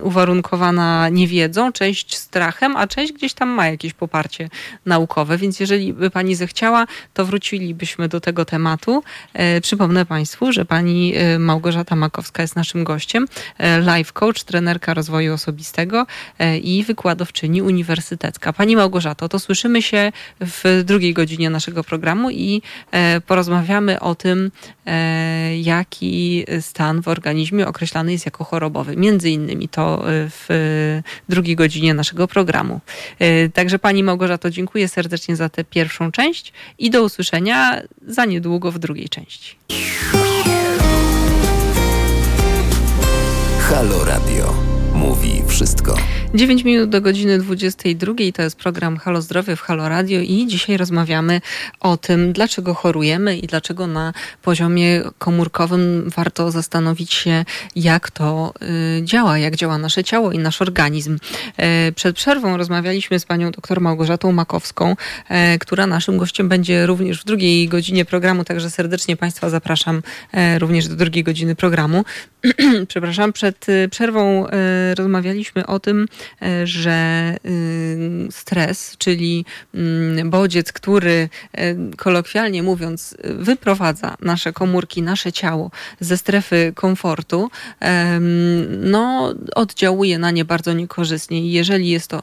uwarunkowana niewiedzą, część strachem, a część gdzieś tam ma jakieś poparcie naukowe. Więc jeżeli by pani zechciała, to wrócili wrócilibyśmy do tego tematu. E, przypomnę Państwu, że pani e, Małgorzata Makowska jest naszym gościem, e, life coach, trenerka rozwoju osobistego i wykładowczyni uniwersytecka. Pani Małgorzato, to słyszymy się w drugiej godzinie naszego programu i porozmawiamy o tym, jaki stan w organizmie określany jest jako chorobowy. Między innymi to w drugiej godzinie naszego programu. Także Pani Małgorzato, dziękuję serdecznie za tę pierwszą część i do usłyszenia za niedługo w drugiej części. Halo Radio mówi wszystko. 9 minut do godziny 22 to jest program Halo Zdrowie w Halo Radio i dzisiaj rozmawiamy o tym, dlaczego chorujemy i dlaczego na poziomie komórkowym warto zastanowić się, jak to y, działa, jak działa nasze ciało i nasz organizm. Y, przed przerwą rozmawialiśmy z panią dr Małgorzatą Makowską, y, która naszym gościem będzie również w drugiej godzinie programu, także serdecznie Państwa zapraszam również do drugiej godziny programu. *clears throat* Przepraszam, przed przerwą rozmawialiśmy o tym, że y, stres, czyli mm, bodziec, który kolokwialnie mówiąc wyprowadza nasze komórki, nasze ciało ze strefy komfortu, no oddziałuje na nie bardzo niekorzystnie. Jeżeli jest to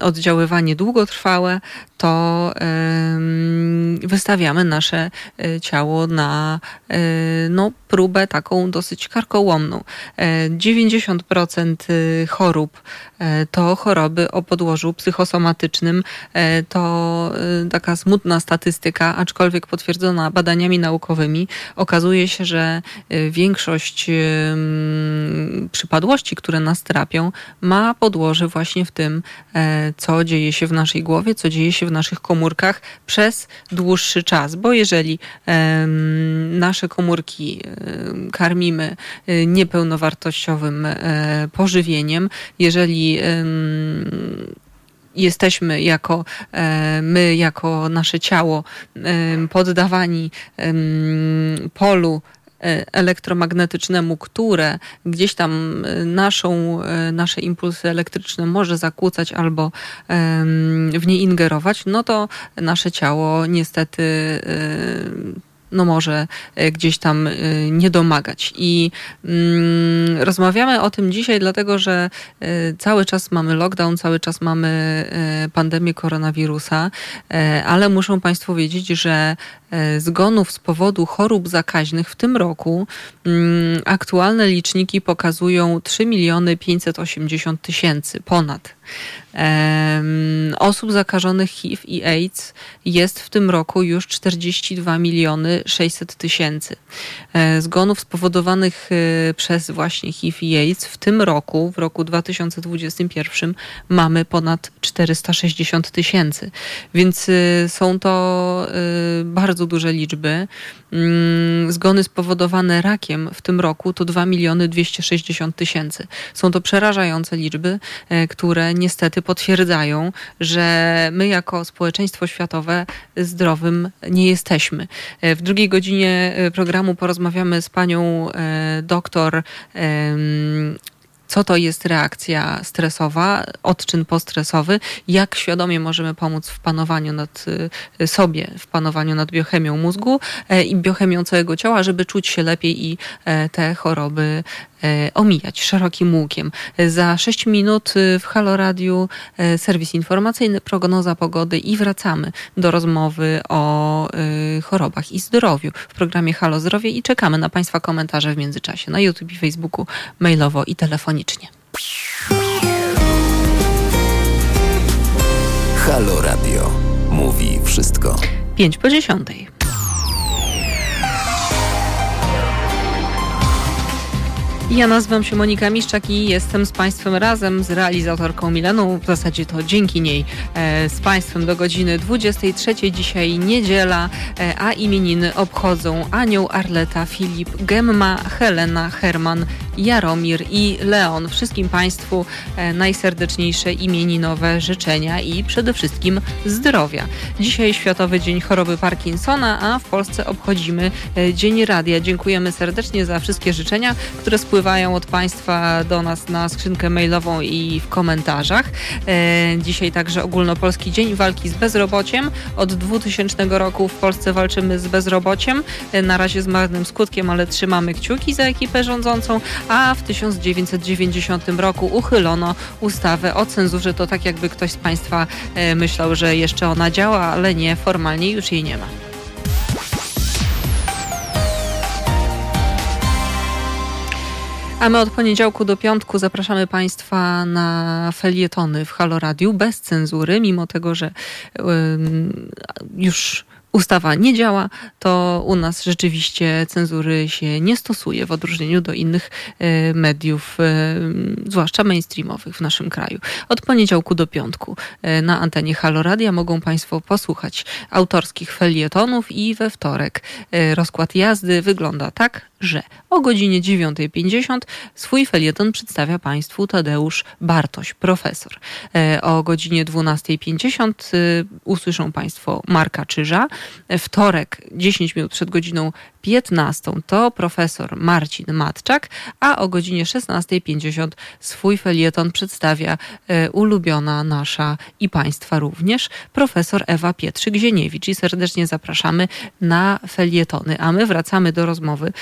oddziaływanie długotrwałe, to wystawiamy nasze e, ciało na e, no, próbę taką dosyć karkołomną. 90% e, chorób to choroby o podłożu psychosomatycznym. To taka smutna statystyka, aczkolwiek potwierdzona badaniami naukowymi. Okazuje się, że większość przypadłości, które nas trapią, ma podłoże właśnie w tym, co dzieje się w naszej głowie, co dzieje się w naszych komórkach przez dłuższy czas, bo jeżeli nasze komórki karmimy e, niepełnowartościowym e, pożywieniem, jeżeli jesteśmy jako e, my, jako nasze ciało poddawani polu elektromagnetycznemu, które gdzieś tam naszą, nasze impulsy elektryczne może zakłócać albo w nie ingerować, no to nasze ciało niestety no może e, gdzieś tam e, nie domagać. I mm, rozmawiamy o tym dzisiaj, dlatego że e, cały czas mamy lockdown, cały czas mamy pandemię koronawirusa, ale muszą Państwo wiedzieć, że zgonów z powodu chorób zakaźnych w tym roku mm, aktualne liczniki pokazują 3 miliony 580 tysięcy ponad. Osób zakażonych HIV i AIDS jest w tym roku już 42 miliony 600 tysięcy. E, zgonów spowodowanych e, przez właśnie HIV i AIDS w tym roku, w roku 2021 mamy ponad 460 tysięcy. Więc e, są to bardzo duże liczby. Mm, zgony spowodowane rakiem w tym roku to 2 miliony 260 tysięcy. Są to przerażające liczby, które niestety potwierdzają, że my jako społeczeństwo światowe zdrowym nie jesteśmy. W drugiej godzinie programu porozmawiamy z panią e, doktor co to jest reakcja stresowa, odczyn postresowy, jak świadomie możemy pomóc w panowaniu nad y, sobie, w panowaniu nad biochemią mózgu e, i biochemią całego ciała, żeby czuć się lepiej i e, te choroby omijać szerokim łukiem. Za 6 minut w Halo Radiu serwis informacyjny, prognoza pogody i wracamy do rozmowy o chorobach i zdrowiu w programie Halo Zdrowie i czekamy na Państwa komentarze w międzyczasie na YouTube i Facebooku, mailowo i telefonicznie. Halo Radio mówi wszystko. 5 po dziesiątej. Ja nazywam się Monika Miszczak i jestem z Państwem razem z realizatorką Mileną. W zasadzie to dzięki niej e, z Państwem do godziny 23. Dzisiaj niedziela, e, a imieniny obchodzą Anioł, Arleta, Filip, Gemma, Helena, Herman, Jaromir i Leon. Wszystkim Państwu e, najserdeczniejsze imieninowe życzenia i przede wszystkim zdrowia. Dzisiaj Światowy Dzień Choroby Parkinsona, a w Polsce obchodzimy Dzień Radia. Dziękujemy serdecznie za wszystkie życzenia, które spływają wpływają od Państwa do nas na skrzynkę mailową i w komentarzach. E, dzisiaj także ogólnopolski dzień walki z bezrobociem. Od 2000 roku w Polsce walczymy z bezrobociem. E, na razie z marnym skutkiem, ale trzymamy kciuki za ekipę rządzącą, a w 1990 roku uchylono ustawę o cenzurze. To tak jakby ktoś z Państwa e, myślał, że jeszcze ona działa, ale nie, formalnie już jej nie ma. A my od poniedziałku do piątku zapraszamy Państwa na felietony w Halo Radiu bez cenzury, mimo tego, że już ustawa nie działa, to u nas rzeczywiście cenzury się nie stosuje w odróżnieniu do innych e, mediów, e, zwłaszcza mainstreamowych w naszym kraju. Od poniedziałku do piątku e, na antenie Haloradia mogą Państwo posłuchać autorskich felietonów i we wtorek rozkład jazdy wygląda tak, że o godzinie 9.50 swój felieton przedstawia Państwu Tadeusz Bartoś, profesor. E, o godzinie 12.50 e, usłyszą Państwo Marka Czyża. Wtorek, 10 minut przed godziną 15 to profesor Marcin Matczak, a o godzinie 16.50 swój felieton przedstawia e, ulubiona nasza i Państwa również profesor Ewa Pietrzyk-Zieniewicz. I serdecznie zapraszamy na felietony. A my wracamy do rozmowy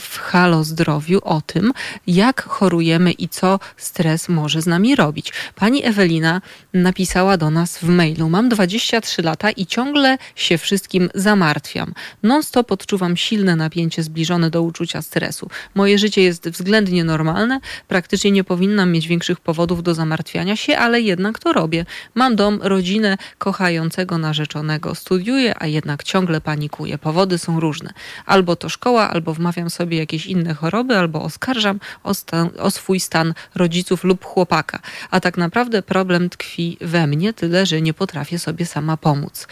w Halo Zdrowiu o tym, jak chorujemy i co stres może z nami robić. Pani Ewelina napisała do nas w mailu: Mam 23 lata i ciągle się wszystkim zamartwiam. Non-stop odczuwam silne napięcie zbliżone do uczucia stresu. Moje życie jest względnie normalne, praktycznie nie powinnam mieć większych powodów do zamartwiania się, ale jednak to robię. Mam dom, rodzinę, kochającego narzeczonego. Studiuję, a jednak ciągle panikuję. Powody są różne. Albo to szkoła, albo wmawiam sobie jakieś inne choroby, albo oskarżam o, stan, o swój stan rodziców lub chłopaka. A tak naprawdę problem tkwi we mnie, tyle że nie potrafię sobie sama pomóc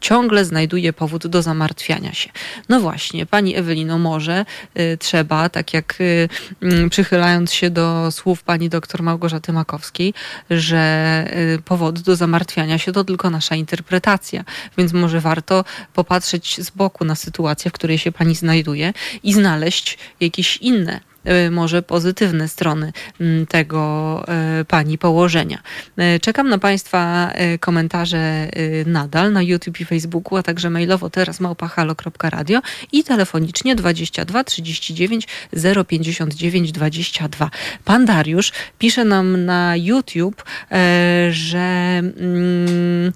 ciągle znajduje powód do zamartwiania się. No właśnie, pani Ewelino, może y, trzeba, tak jak y, y, przychylając się do słów pani doktor Małgorzaty Makowskiej, że y, powody do zamartwiania się to tylko nasza interpretacja, więc może warto popatrzeć z boku na sytuację, w której się pani znajduje i znaleźć jakieś inne może pozytywne strony mm, tego y, pani położenia. Y, czekam na Państwa komentarze nadal na YouTube i Facebooku, a także mailowo teraz małpahalo.radio i telefonicznie 22 39 059 22. Pan Dariusz pisze nam na YouTube, że mm,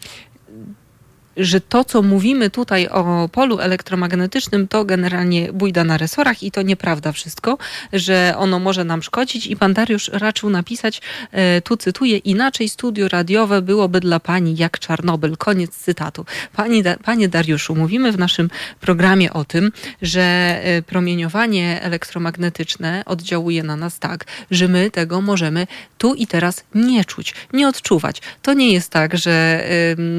że to, co mówimy tutaj o polu elektromagnetycznym, to generalnie bójda na resorach i to nieprawda wszystko, że ono może nam szkodzić. I pan Dariusz raczył napisać, e, tu cytuję, inaczej studio radiowe byłoby dla pani jak Czarnobyl. Koniec cytatu. Pani, panie Dariuszu, mówimy w naszym programie o tym, że e, promieniowanie elektromagnetyczne oddziałuje na nas tak, że my tego możemy tu i teraz nie czuć, nie odczuwać. To nie jest tak, że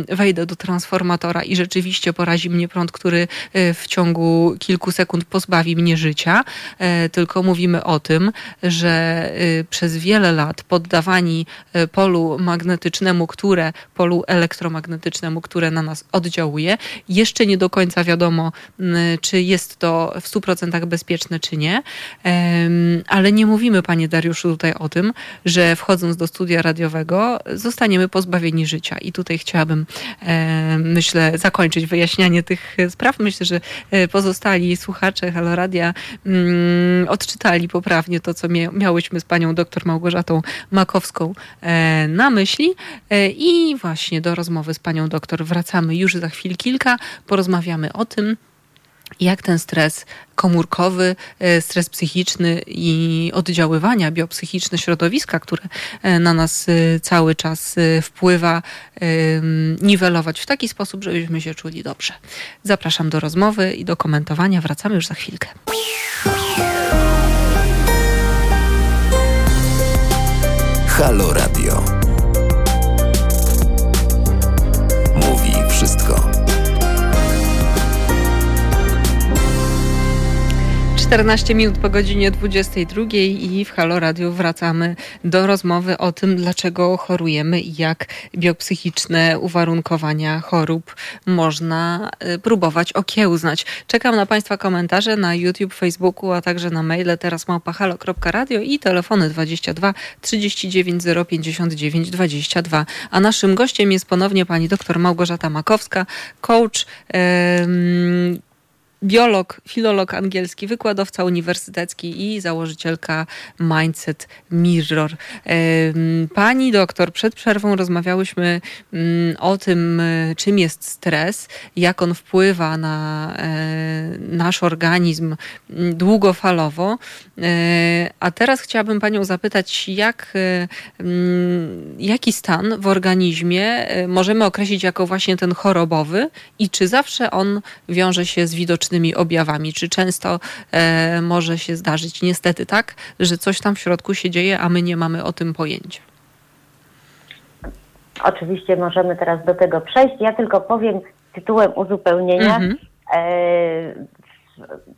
wejdę do transformacji transformatora i rzeczywiście porazi mnie prąd, który e, w ciągu kilku sekund pozbawi mnie życia, e, tylko mówimy o tym, że e, przez wiele lat poddawani polu magnetycznemu, które, polu elektromagnetycznemu, które na nas oddziałuje, jeszcze nie do końca wiadomo, czy jest to w 100% bezpieczne, czy nie, ale nie mówimy, panie Dariuszu, tutaj o tym, że wchodząc do studia radiowego zostaniemy pozbawieni życia. I tutaj chciałabym myślę, zakończyć wyjaśnianie tych spraw. Myślę, że e, pozostali słuchacze Haloradia mm, odczytali poprawnie to, co miałyśmy z panią doktor Małgorzatą Makowską e, na myśli. E, I właśnie do rozmowy z panią doktor wracamy już za chwil kilka. Porozmawiamy o tym, jak ten stres komórkowy, e, stres psychiczny i oddziaływania biopsychiczne środowiska, które e, na nas e, cały czas wpływa, niwelować w taki sposób, żebyśmy się czuli dobrze. Zapraszam do rozmowy i do komentowania. Wracamy już za chwilkę. Halo Radio. 14 minut po godzinie 22 i w Halo Radio wracamy do rozmowy o tym, dlaczego chorujemy i jak biopsychiczne uwarunkowania chorób można y, próbować okiełznać. Czekam na Państwa komentarze na YouTube, Facebooku, a także na maile teraz małpahalo.radio i telefony 22 39 059 22. A naszym gościem jest ponownie pani dr Małgorzata Makowska, coach, yy, biolog, filolog angielski, wykładowca uniwersytecki i założycielka Mindset Mirror. Pani doktor, przed przerwą rozmawiałyśmy mm, o tym, e, czym jest stres, jak on wpływa na e, nasz organizm mm, długofalowo. E, a teraz chciałabym Panią zapytać, jak, mm, jaki stan w organizmie możemy określić jako właśnie ten chorobowy i czy zawsze on wiąże się z widocznym fizycznymi objawami. Czy często e, może się zdarzyć niestety tak, że coś tam w środku się dzieje, a my nie mamy o tym pojęcia? Oczywiście możemy teraz do tego przejść. Ja tylko powiem tytułem uzupełnienia. Mhm. E,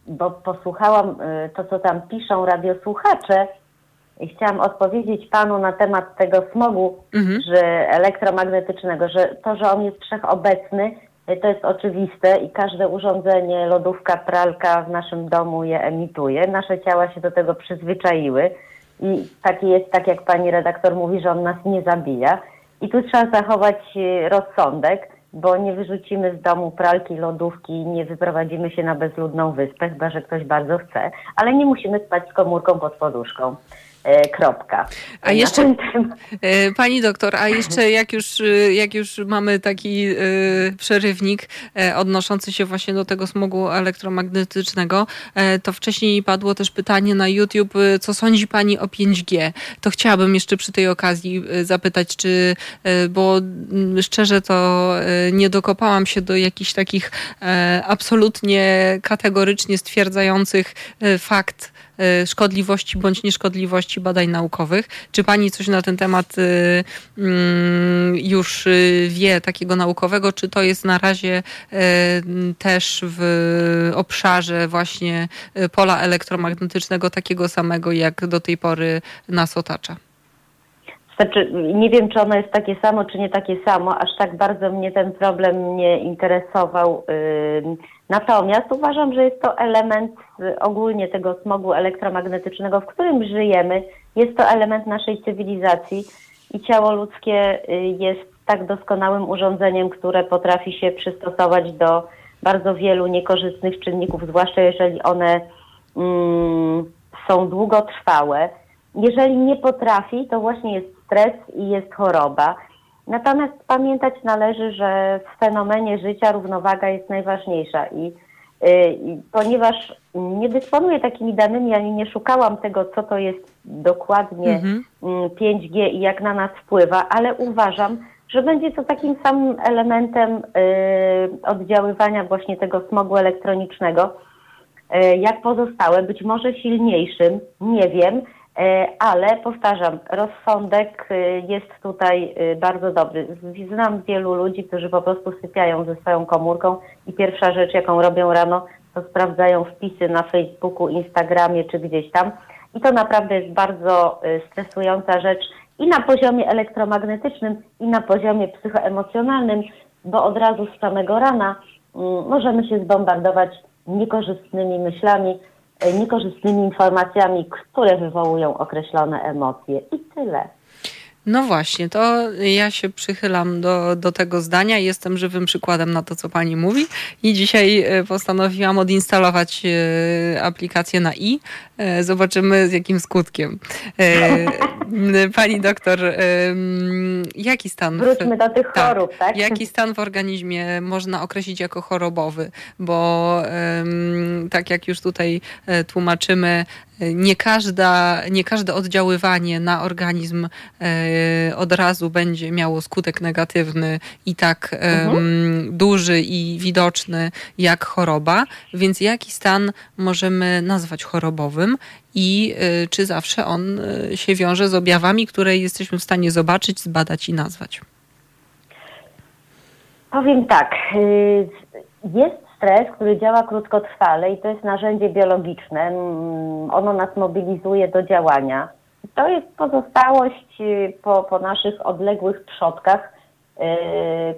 bo posłuchałam to, co tam piszą radiosłuchacze i chciałam odpowiedzieć panu na temat tego smogu mhm. że elektromagnetycznego, że to, że on jest wszechobecny, to jest oczywiste i każde urządzenie, lodówka, pralka w naszym domu je emituje. Nasze ciała się do tego przyzwyczaiły i taki jest, tak jak pani redaktor mówi, że on nas nie zabija. I tu trzeba zachować e, rozsądek, bo nie wyrzucimy z domu pralki, lodówki, nie wyprowadzimy się na bezludną wyspę, chyba że ktoś bardzo chce, ale nie musimy spać z komórką pod poduszką. E, kropka. A jeszcze, e, pani doktor, a jeszcze jak już, e, jak już mamy taki przerywnik odnoszący się właśnie do tego smogu elektromagnetycznego, to wcześniej padło też pytanie na YouTube, co sądzi pani o 5G? To chciałabym jeszcze przy tej okazji zapytać, czy, bo mm, szczerze to nie dokopałam się do jakichś takich absolutnie kategorycznie stwierdzających fakt szkodliwości bądź nieszkodliwości badań naukowych. Czy pani coś na ten temat y, mm, już y, wie takiego naukowego, czy to jest na razie też w obszarze właśnie pola elektromagnetycznego takiego samego, jak do tej pory nas otacza? Znaczy, nie wiem, czy ono jest takie samo, czy nie takie samo. Aż tak bardzo mnie ten problem nie interesował. Natomiast uważam, że jest to element ogólnie tego smogu elektromagnetycznego, w którym żyjemy. Jest to element naszej cywilizacji i ciało ludzkie y, jest tak doskonałym urządzeniem, które potrafi się przystosować do bardzo wielu niekorzystnych czynników, zwłaszcza jeżeli one mm, są długotrwałe. Jeżeli nie potrafi, to właśnie jest stres i jest choroba. Natomiast pamiętać należy, że w fenomenie życia równowaga jest najważniejsza i, y, ponieważ nie dysponuję takimi danymi, ani nie szukałam tego, co to jest dokładnie mhm. 5G mm, i jak na nas wpływa, ale uważam, że będzie to takim samym elementem y, oddziaływania właśnie tego smogu elektronicznego, y, jak pozostałe, być może silniejszym, nie wiem, ale powtarzam, rozsądek e, jest tutaj e, bardzo dobry. Znam wielu ludzi, którzy po prostu sypiają ze swoją komórką i pierwsza rzecz, jaką robią rano, to sprawdzają wpisy na Facebooku, Instagramie czy gdzieś tam. I to naprawdę jest bardzo stresująca rzecz i na poziomie elektromagnetycznym, i na poziomie psychoemocjonalnym, bo od razu z samego rana mm, możemy się zbombardować niekorzystnymi myślami, E, niekorzystnymi informacjami, które wywołują określone emocje i tyle. No właśnie, to ja się przychylam do, do tego zdania. Jestem żywym przykładem na to, co pani mówi. I dzisiaj e, postanowiłam odinstalować e, aplikację na i. Zobaczymy z jakim skutkiem. Pani doktor, jaki stan. Wróćmy do tych tak, chorób, tak? Jaki stan w organizmie można określić jako chorobowy? Bo tak jak już tutaj tłumaczymy, nie, każda, nie każde oddziaływanie na organizm e, od razu będzie miało skutek negatywny i tak mhm. duży i widoczny jak choroba, więc jaki stan możemy nazwać chorobowym i e, czy zawsze on się wiąże z objawami, które jesteśmy w stanie zobaczyć, zbadać i nazwać? Powiem tak. Y, jest stres, który działa krótkotrwale i to jest narzędzie biologiczne. Mm, ono nas mobilizuje do działania. To jest pozostałość y, po, po naszych odległych przodkach, yy,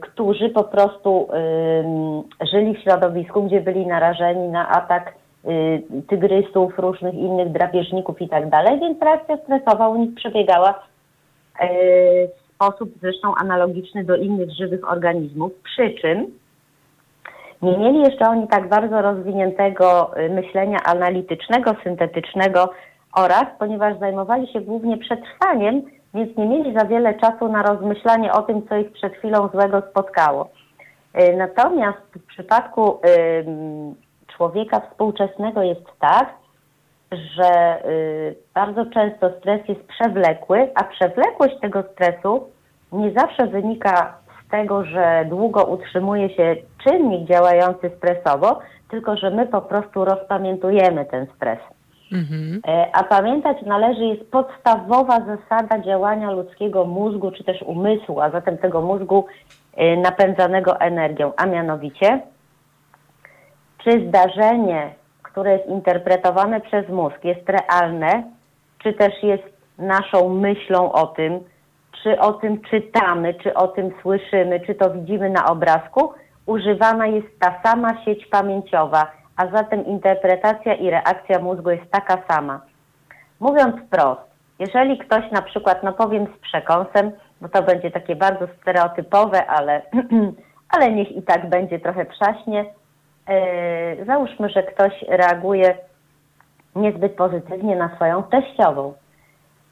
którzy po prostu yy, żyli w środowisku, gdzie byli narażeni na atak yy, tygrysów, różnych innych drapieżników i tak dalej, więc reakcja stresowa u nich przebiegała y, w sposób zresztą analogiczny do innych żywych organizmów, przy czym nie mieli jeszcze oni tak bardzo rozwiniętego y, myślenia analitycznego, syntetycznego oraz, ponieważ zajmowali się głównie przetrwaniem, więc nie mieli za wiele czasu na rozmyślanie o tym, co ich przed chwilą złego spotkało. Y, natomiast w przypadku człowieka współczesnego jest tak, że y, bardzo często stres jest przewlekły, a przewlekłość tego stresu nie zawsze wynika z tego, że długo utrzymuje się czynnik działający stresowo, tylko że my po prostu rozpamiętujemy ten stres. Mhm. E, a pamiętać należy jest podstawowa zasada działania ludzkiego mózgu, czy też umysłu, a zatem tego mózgu e, napędzanego energią, a mianowicie, czy zdarzenie które jest interpretowane przez mózg, jest realne, czy też jest naszą myślą o tym, czy o tym czytamy, czy o tym słyszymy, czy to widzimy na obrazku, używana jest ta sama sieć pamięciowa, a zatem interpretacja i reakcja mózgu jest taka sama. Mówiąc wprost, jeżeli ktoś na przykład, no powiem z przekąsem, bo to będzie takie bardzo stereotypowe, ale, *clears throat* ale niech i tak będzie trochę przaśnie, yy, załóżmy, że ktoś reaguje niezbyt pozytywnie na swoją teściową.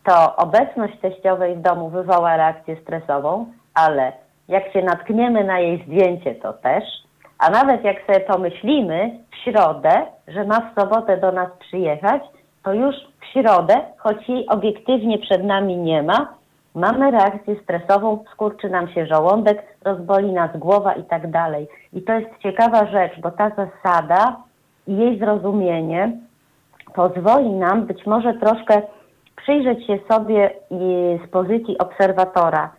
To obecność teściowej w domu wywoła reakcję stresową, ale jak się natkniemy na jej zdjęcie, to też, a nawet jak sobie pomyślimy w środę, że ma w sobotę do nas przyjechać, to już w środę, choć jej obiektywnie przed nami nie ma, mamy reakcję stresową, skurczy nam się żołądek, rozboli nas głowa i tak dalej. I to jest ciekawa rzecz, bo ta zasada i jej zrozumienie pozwoli nam być może troszkę przyjrzeć się sobie z pozycji obserwatora,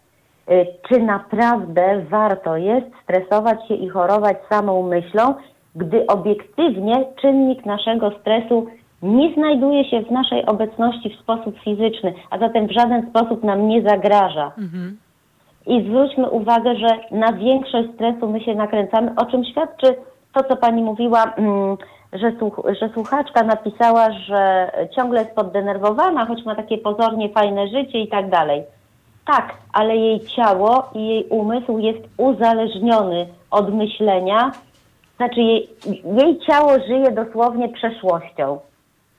y, czy naprawdę warto jest stresować się i chorować samą myślą, gdy obiektywnie czynnik naszego stresu nie znajduje się w naszej obecności w sposób fizyczny, a zatem w żaden sposób nam nie zagraża. Mhm. I zwróćmy uwagę, że na większość stresu my się nakręcamy, o czym świadczy to, co pani mówiła, mm, że, słuch że słuchaczka napisała, że ciągle jest poddenerwowana, choć ma takie pozornie fajne życie i tak dalej. Tak, ale jej ciało i jej umysł jest uzależniony od myślenia, znaczy jej, jej ciało żyje dosłownie przeszłością.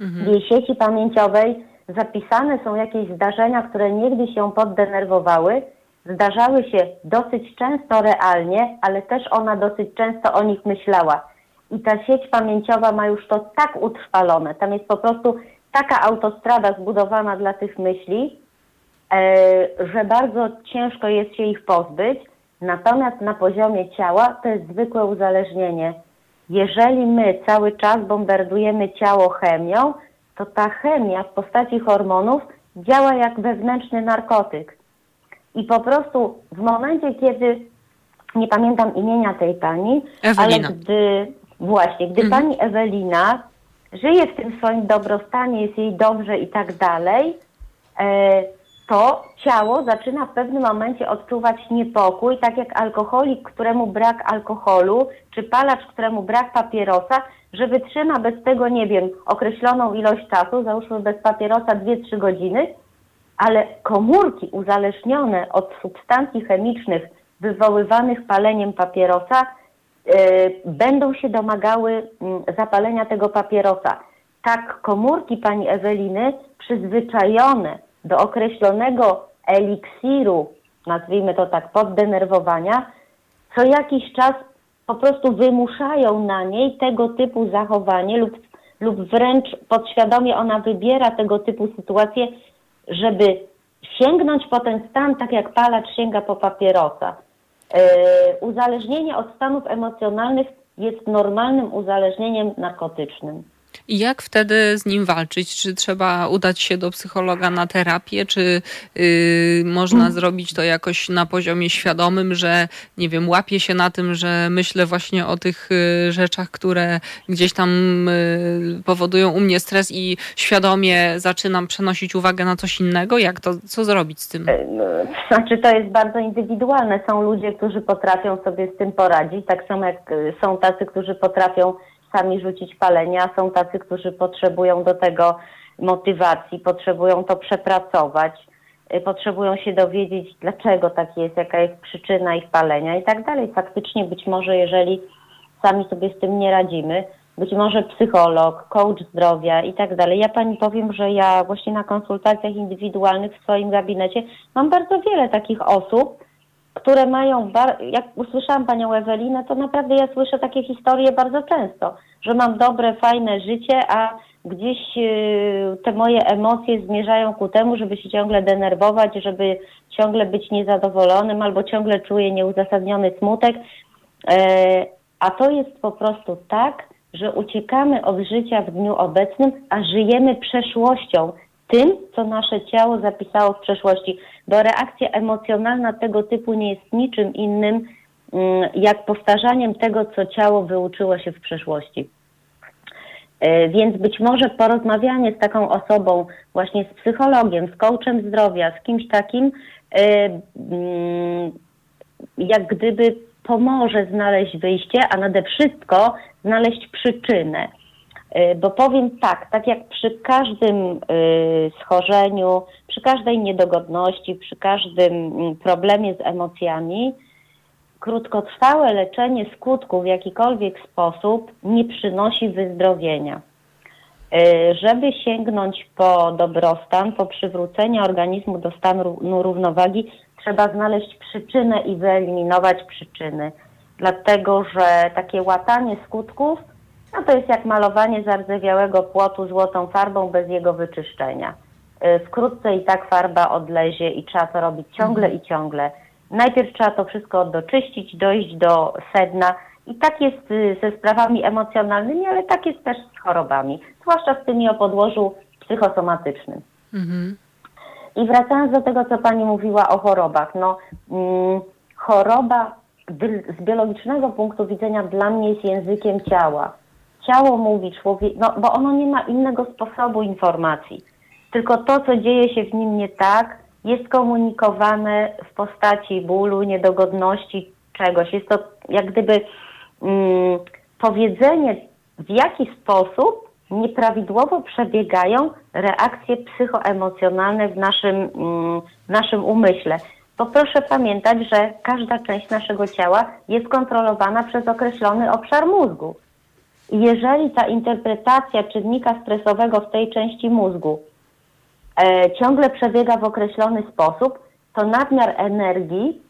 Mhm. W jej sieci pamięciowej zapisane są jakieś zdarzenia, które niegdyś się poddenerwowały, zdarzały się dosyć często realnie, ale też ona dosyć często o nich myślała. I ta sieć pamięciowa ma już to tak utrwalone. Tam jest po prostu taka autostrada zbudowana dla tych myśli, e, że bardzo ciężko jest się ich pozbyć. Natomiast na poziomie ciała to jest zwykłe uzależnienie jeżeli my cały czas bombardujemy ciało chemią, to ta chemia w postaci hormonów działa jak wewnętrzny narkotyk. I po prostu w momencie, kiedy nie pamiętam imienia tej pani, Ewelina. ale gdy właśnie, gdy mhm. pani Ewelina żyje w tym swoim dobrostanie, jest jej dobrze i tak dalej, e, to ciało zaczyna w pewnym momencie odczuwać niepokój, tak jak alkoholik, któremu brak alkoholu, czy palacz, któremu brak papierosa, że wytrzyma bez tego, nie wiem, określoną ilość czasu, załóżmy bez papierosa 2-3 godziny, ale komórki uzależnione od substancji chemicznych wywoływanych paleniem papierosa będą się domagały yy, zapalenia tego papierosa. Tak komórki pani Eweliny przyzwyczajone do określonego eliksiru, nazwijmy to tak, poddenerwowania, co jakiś czas po prostu wymuszają na niej tego typu zachowanie lub, lub wręcz podświadomie ona wybiera tego typu sytuacje, żeby sięgnąć po ten stan, tak jak palacz sięga po papierosa. Yy, uzależnienie od stanów emocjonalnych jest normalnym uzależnieniem narkotycznym. I jak wtedy z nim walczyć? Czy trzeba udać się do psychologa na terapię, czy yy, można mm. zrobić to jakoś na poziomie świadomym, że nie wiem, łapię się na tym, że myślę właśnie o tych yy, rzeczach, które gdzieś tam yy, powodują u mnie stres i świadomie zaczynam przenosić uwagę na coś innego? Jak to, co zrobić z tym? E, no, znaczy to jest bardzo indywidualne. Są ludzie, którzy potrafią sobie z tym poradzić, tak samo jak y, są tacy, którzy potrafią sami rzucić palenia. Są tacy, którzy potrzebują do tego motywacji, potrzebują to przepracować, y, potrzebują się dowiedzieć, dlaczego tak jest, jaka jest przyczyna ich palenia i tak dalej. Faktycznie być może, jeżeli sami sobie z tym nie radzimy, być może psycholog, coach zdrowia i tak dalej. Ja pani powiem, że ja właśnie na konsultacjach indywidualnych w swoim gabinecie mam bardzo wiele takich osób, które mają, jak usłyszałam panią Ewelinę, to naprawdę ja słyszę takie historie bardzo często, że mam dobre, fajne życie, a gdzieś y, te moje emocje zmierzają ku temu, żeby się ciągle denerwować, żeby ciągle być niezadowolonym albo ciągle czuję nieuzasadniony smutek. E, a to jest po prostu tak, że uciekamy od życia w dniu obecnym, a żyjemy przeszłością, tym, co nasze ciało zapisało w przeszłości bo reakcja emocjonalna tego typu nie jest niczym innym mm, jak powtarzaniem tego, co ciało wyuczyło się w przeszłości. E, więc być może porozmawianie z taką osobą, właśnie z psychologiem, z coachem zdrowia, z kimś takim, e, mm, jak gdyby pomoże znaleźć wyjście, a nade wszystko znaleźć przyczynę. E, bo powiem tak, tak jak przy każdym schorzeniu, przy każdej niedogodności, przy każdym mm, problemie z emocjami, krótkotrwałe leczenie skutków w jakikolwiek sposób nie przynosi wyzdrowienia. E, żeby sięgnąć po dobrostan, po przywrócenie organizmu do stanu równowagi, trzeba znaleźć przyczynę i wyeliminować przyczyny. Dlatego, że takie łatanie skutków, no to jest jak malowanie zardzewiałego płotu złotą farbą bez jego wyczyszczenia. E, wkrótce i tak farba odlezie i trzeba to robić ciągle i ciągle. Najpierw trzeba to wszystko doczyścić, dojść do sedna. I tak jest y, ze sprawami emocjonalnymi, ale tak jest też z chorobami, zwłaszcza z tymi o podłożu psychosomatycznym. Mhm. I wracając do tego, co Pani mówiła o chorobach, no mm, choroba z biologicznego punktu widzenia dla mnie jest językiem ciała. Ciało mówi człowiek, no bo ono nie ma innego sposobu informacji. Tylko to, co dzieje się w nim nie tak, jest komunikowane w postaci bólu, niedogodności, czegoś. Jest to jak gdyby mm, powiedzenie, w jaki sposób nieprawidłowo przebiegają reakcje psychoemocjonalne w naszym, mm, w naszym umyśle. Bo proszę pamiętać, że każda część naszego ciała jest kontrolowana przez określony obszar mózgu. Jeżeli ta interpretacja czynnika stresowego w tej części mózgu e, ciągle przebiega w określony sposób, to nadmiar energii,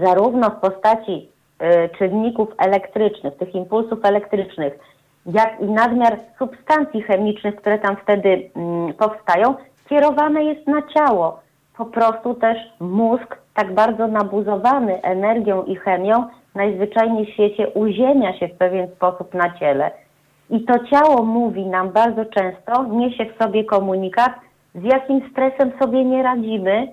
zarówno w postaci e, czynników elektrycznych, tych impulsów elektrycznych, jak i nadmiar substancji chemicznych, które tam wtedy mm, powstają, kierowane jest na ciało. Po prostu też mózg, tak bardzo nabuzowany energią i chemią, najzwyczajniej w świecie uziemia się w pewien sposób na ciele. I to ciało mówi nam bardzo często, niesie w sobie komunikat, z jakim stresem sobie nie radzimy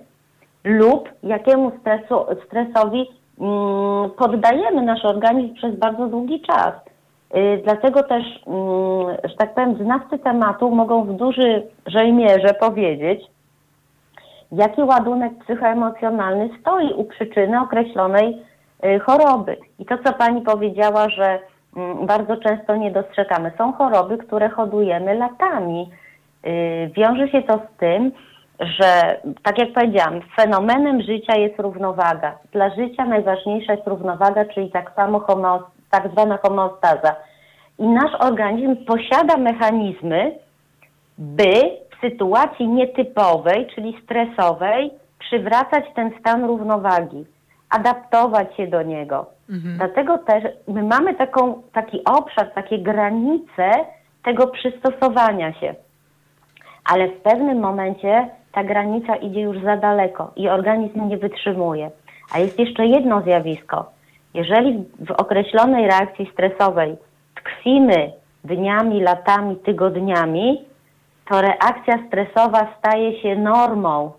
lub jakiemu stresu, stresowi mm, poddajemy nasz organizm przez bardzo długi czas. Y, dlatego też, mm, że tak powiem, znawcy tematu mogą w dużej mierze powiedzieć, jaki ładunek psychoemocjonalny stoi u przyczyny określonej choroby. I to, co Pani powiedziała, że mm, bardzo często nie dostrzegamy, są choroby, które hodujemy latami. Y, wiąże się to z tym, że tak jak powiedziałam, fenomenem życia jest równowaga. Dla życia najważniejsza jest równowaga, czyli tak samo tak zwana homeostaza. I nasz organizm posiada mechanizmy, by w sytuacji nietypowej, czyli stresowej, przywracać ten stan równowagi, adaptować się do niego. Mhm. Dlatego też my mamy taką, taki obszar, takie granice tego przystosowania się ale w pewnym momencie ta granica idzie już za daleko i organizm nie wytrzymuje. A jest jeszcze jedno zjawisko. Jeżeli w określonej reakcji stresowej tkwimy dniami, latami, tygodniami, to reakcja stresowa staje się normą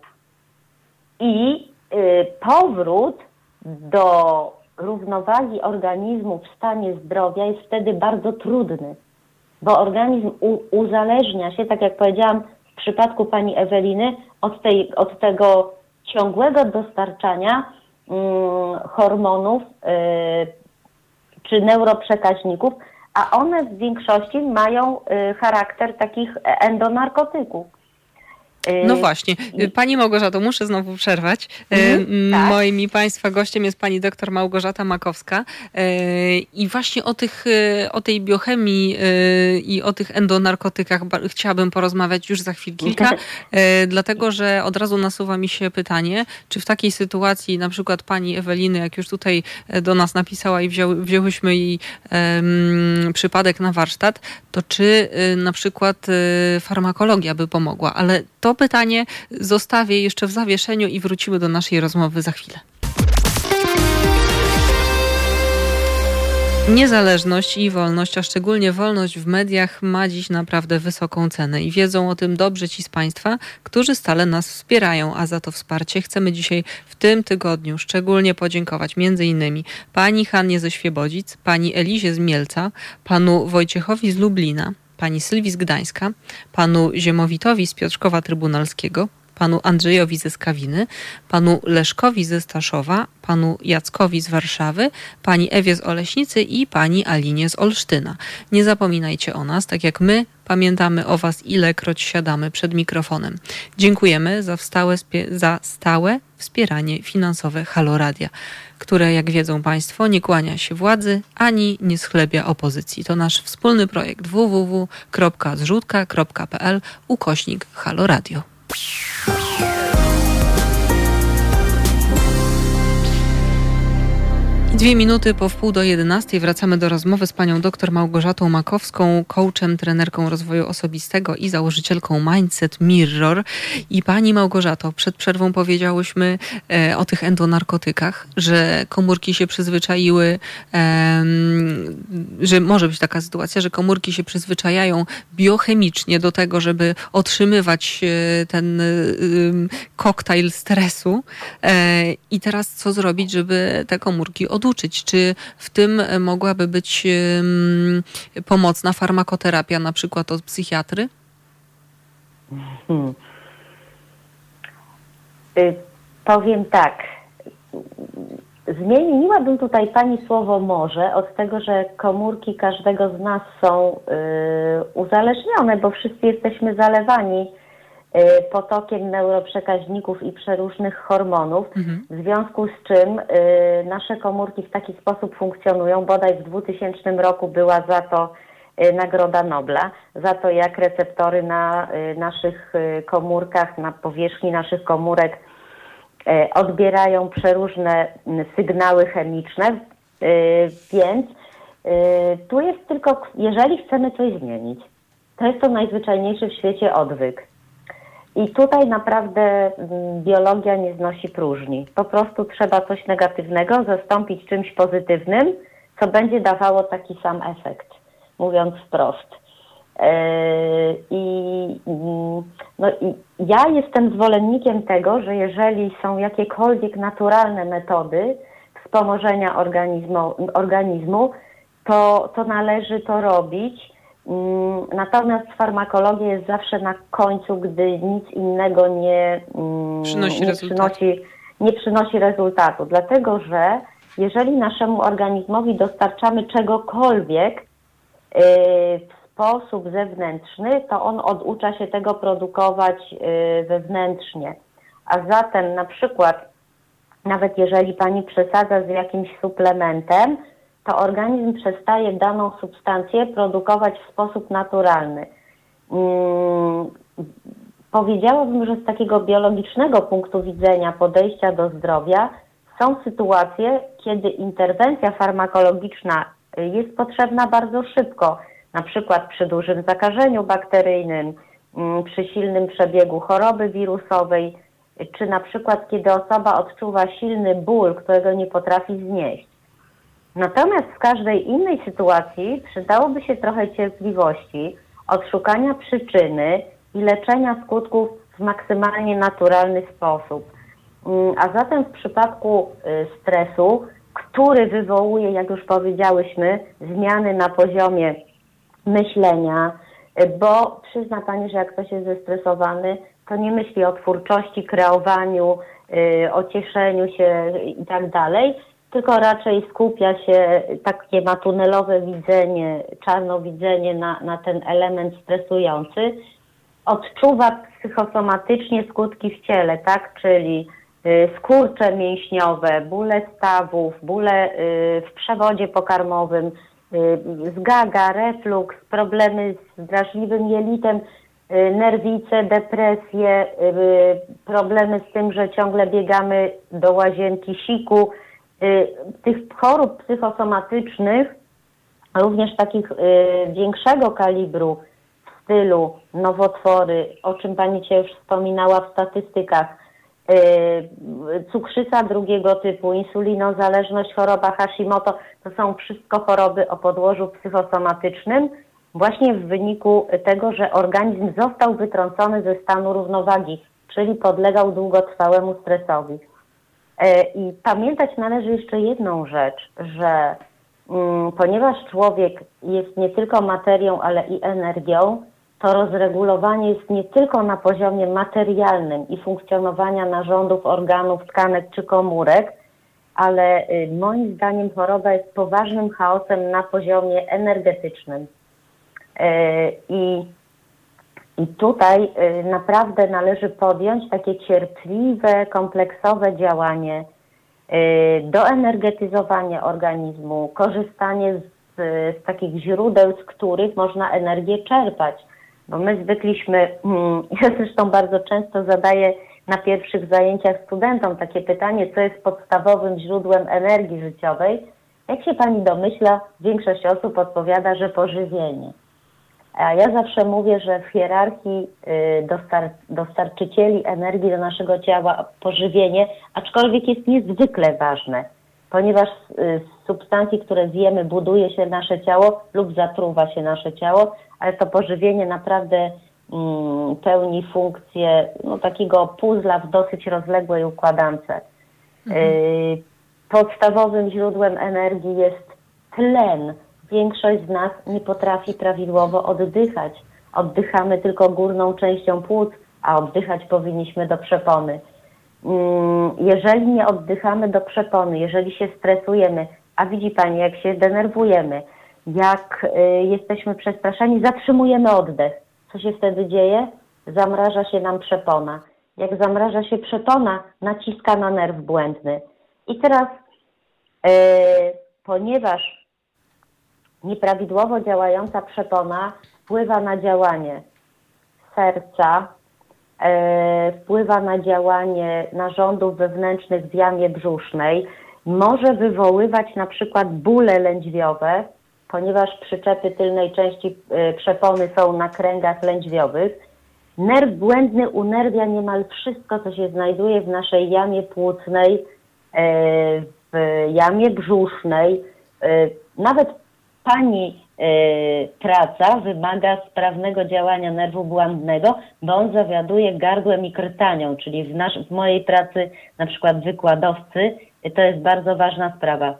i y, powrót do równowagi organizmu w stanie zdrowia jest wtedy bardzo trudny, bo organizm uzależnia się, tak jak powiedziałam, w przypadku pani Eweliny od, tej, od tego ciągłego dostarczania mm, hormonów y, czy neuroprzekaźników, a one w większości mają y, charakter takich endonarkotyków. Y, no właśnie. Pani Małgorzato, muszę znowu przerwać. Y, mhm, tak. Moim i Państwa gościem jest pani doktor Małgorzata Makowska. Y, I właśnie o, tych, o tej biochemii i o tych endonarkotykach chciałabym porozmawiać już za chwil kilka, dlatego że od razu nasuwa mi się pytanie, czy w takiej sytuacji na przykład pani Eweliny, jak już tutaj do nas napisała i wzięły, wzięłyśmy jej um, przypadek na warsztat, to czy na przykład farmakologia by pomogła, ale to pytanie zostawię jeszcze w zawieszeniu i wrócimy do naszej rozmowy za chwilę. Niezależność i wolność, a szczególnie wolność w mediach ma dziś naprawdę wysoką cenę i wiedzą o tym dobrze ci z Państwa, którzy stale nas wspierają, a za to wsparcie chcemy dzisiaj w tym tygodniu szczególnie podziękować innymi pani Hannie ze Świebodzic, pani Elizie z Mielca, panu Wojciechowi z Lublina, pani Sylwii z Gdańska, panu Ziemowitowi z Piotrkowa Trybunalskiego, panu Andrzejowi ze Skawiny, panu Leszkowi ze Staszowa, panu Jackowi z Warszawy, pani Ewie z Oleśnicy i pani Alinie z Olsztyna. Nie zapominajcie o nas, tak jak my pamiętamy o was, ilekroć siadamy przed mikrofonem. Dziękujemy za stałe, za stałe wspieranie finansowe Haloradia, które, jak wiedzą Państwo, nie kłania się władzy ani nie schlebia opozycji. To nasz wspólny projekt www.zrzutka.pl ukośnik Haloradio. Dwie minuty po wpół do jedenastej wracamy do rozmowy z panią dr Małgorzatą Makowską, coachem, trenerką rozwoju osobistego i założycielką Mindset Mirror. I pani Małgorzato, przed przerwą powiedziałyśmy e, o tych endonarkotykach, że komórki się przyzwyczaiły, e, że może być taka sytuacja, że komórki się przyzwyczajają biochemicznie do tego, żeby otrzymywać e, ten e, koktajl stresu. E, I teraz co zrobić, żeby te komórki odłożyć? Oduczyć. Czy w tym e, mogłaby być pomocna farmakoterapia, na przykład od psychiatry? Hmm. Y, powiem tak. Zmieniłabym tutaj Pani słowo może od tego, że komórki każdego z nas są y, uzależnione, bo wszyscy jesteśmy zalewani potokiem neuroprzekaźników i przeróżnych hormonów, mhm. w związku z czym y, nasze komórki w taki sposób funkcjonują. Bodaj w 2000 roku była za to y, Nagroda Nobla, za to jak receptory na naszych komórkach, na powierzchni naszych komórek odbierają przeróżne sygnały chemiczne, więc tu jest tylko, jeżeli chcemy coś zmienić, to jest to najzwyczajniejszy w świecie odwyk. I tutaj naprawdę mm, biologia nie znosi próżni. Po prostu trzeba coś negatywnego zastąpić czymś pozytywnym, co będzie dawało taki sam efekt, mówiąc wprost. E, I, mm, no, i ja jestem zwolennikiem tego, że jeżeli są jakiekolwiek naturalne metody wspomożenia organizmu, organizmu to, to należy to robić natomiast farmakologia jest zawsze na końcu, gdy nic innego nie mm, przynosi, nie przynosi, nie przynosi rezultatu. Dlatego, że jeżeli naszemu organizmowi dostarczamy czegokolwiek y, w sposób zewnętrzny, to on oducza się tego produkować y, wewnętrznie. A zatem na przykład, nawet jeżeli pani przesadza z jakimś suplementem, to organizm przestaje daną substancję produkować w sposób naturalny. Hmm, powiedziałabym, że z takiego biologicznego punktu widzenia podejścia do zdrowia są sytuacje, kiedy interwencja farmakologiczna jest potrzebna bardzo szybko, na przykład przy dużym zakażeniu bakteryjnym, mm, przy silnym przebiegu choroby wirusowej, czy na przykład kiedy osoba odczuwa silny ból, którego nie potrafi znieść. Natomiast w każdej innej sytuacji przydałoby się trochę cierpliwości, odszukania przyczyny i leczenia skutków w maksymalnie naturalny sposób. Mm, a zatem w przypadku y, stresu, który wywołuje, jak już powiedziałyśmy, zmiany na poziomie myślenia, y, bo przyzna Pani, że jak ktoś jest zestresowany, to nie myśli o twórczości, kreowaniu, y, o cieszeniu się i tak dalej, tylko raczej skupia się, takie ma tunelowe widzenie, czarnowidzenie na, na ten element stresujący, odczuwa psychosomatycznie skutki w ciele, tak, czyli y, skurcze mięśniowe, bóle stawów, bóle y, w przewodzie pokarmowym, y, zgaga, refluks, problemy z drażliwym jelitem, nerwice, depresje, problemy z tym, że ciągle biegamy do łazienki siku, tych chorób psychosomatycznych, również takich y, większego kalibru w stylu nowotwory, o czym Pani Cię już wspominała w statystykach, y, cukrzyca drugiego typu, insulinozależność, choroba Hashimoto, to są wszystko choroby o podłożu psychosomatycznym, właśnie w wyniku tego, że organizm został wytrącony ze stanu równowagi, czyli podlegał długotrwałemu stresowi. E, I pamiętać należy jeszcze jedną rzecz, że mm, ponieważ człowiek jest nie tylko materią, ale i energią, to rozregulowanie jest nie tylko na poziomie materialnym i funkcjonowania narządów, organów, tkanek czy komórek, ale y, moim zdaniem choroba jest poważnym chaosem na poziomie energetycznym. Y, I, i tutaj y, naprawdę należy podjąć takie cierpliwe, kompleksowe działanie do energetyzowania organizmu, korzystanie z, z takich źródeł, z których można energię czerpać. Bo my zwykliśmy, mm, *laughs* ja zresztą bardzo często zadaję na pierwszych zajęciach studentom takie pytanie, co jest podstawowym źródłem energii życiowej. Jak się pani domyśla, większość osób odpowiada, że pożywienie. A ja zawsze mówię, że w hierarchii y, dostar dostarczycieli energii do naszego ciała pożywienie, aczkolwiek jest niezwykle ważne, ponieważ y, z substancji, które zjemy, buduje się nasze ciało lub zatruwa się nasze ciało, ale to pożywienie naprawdę Mm, pełni funkcję no, takiego puzla w dosyć rozległej układance. Mhm. Y, podstawowym źródłem energii jest tlen. Większość z nas nie potrafi prawidłowo oddychać. Oddychamy tylko górną częścią płuc, a oddychać powinniśmy do przepony. Mm, jeżeli nie oddychamy do przepony, jeżeli się stresujemy, a widzi Pani, jak się denerwujemy, jak y, jesteśmy przestraszeni, zatrzymujemy oddech co się wtedy dzieje? Zamraża się nam przepona. Jak zamraża się przepona, naciska na nerw błędny. I teraz, yy, ponieważ nieprawidłowo działająca przepona wpływa na działanie serca, yy, wpływa na działanie narządów wewnętrznych w jamie brzusznej, może wywoływać na przykład bóle lędźwiowe, ponieważ przyczepy tylnej części e, przepony są na kręgach lędźwiowych. Nerw błędny unerwia niemal wszystko, co się znajduje w naszej jamie płucnej, e, w jamie brzusznej. E, nawet pani praca wymaga sprawnego działania nerwu błędnego, bo on zawiaduje gardłem i krtanią, czyli w, nasz, w mojej pracy, na przykład wykładowcy, to jest bardzo ważna sprawa.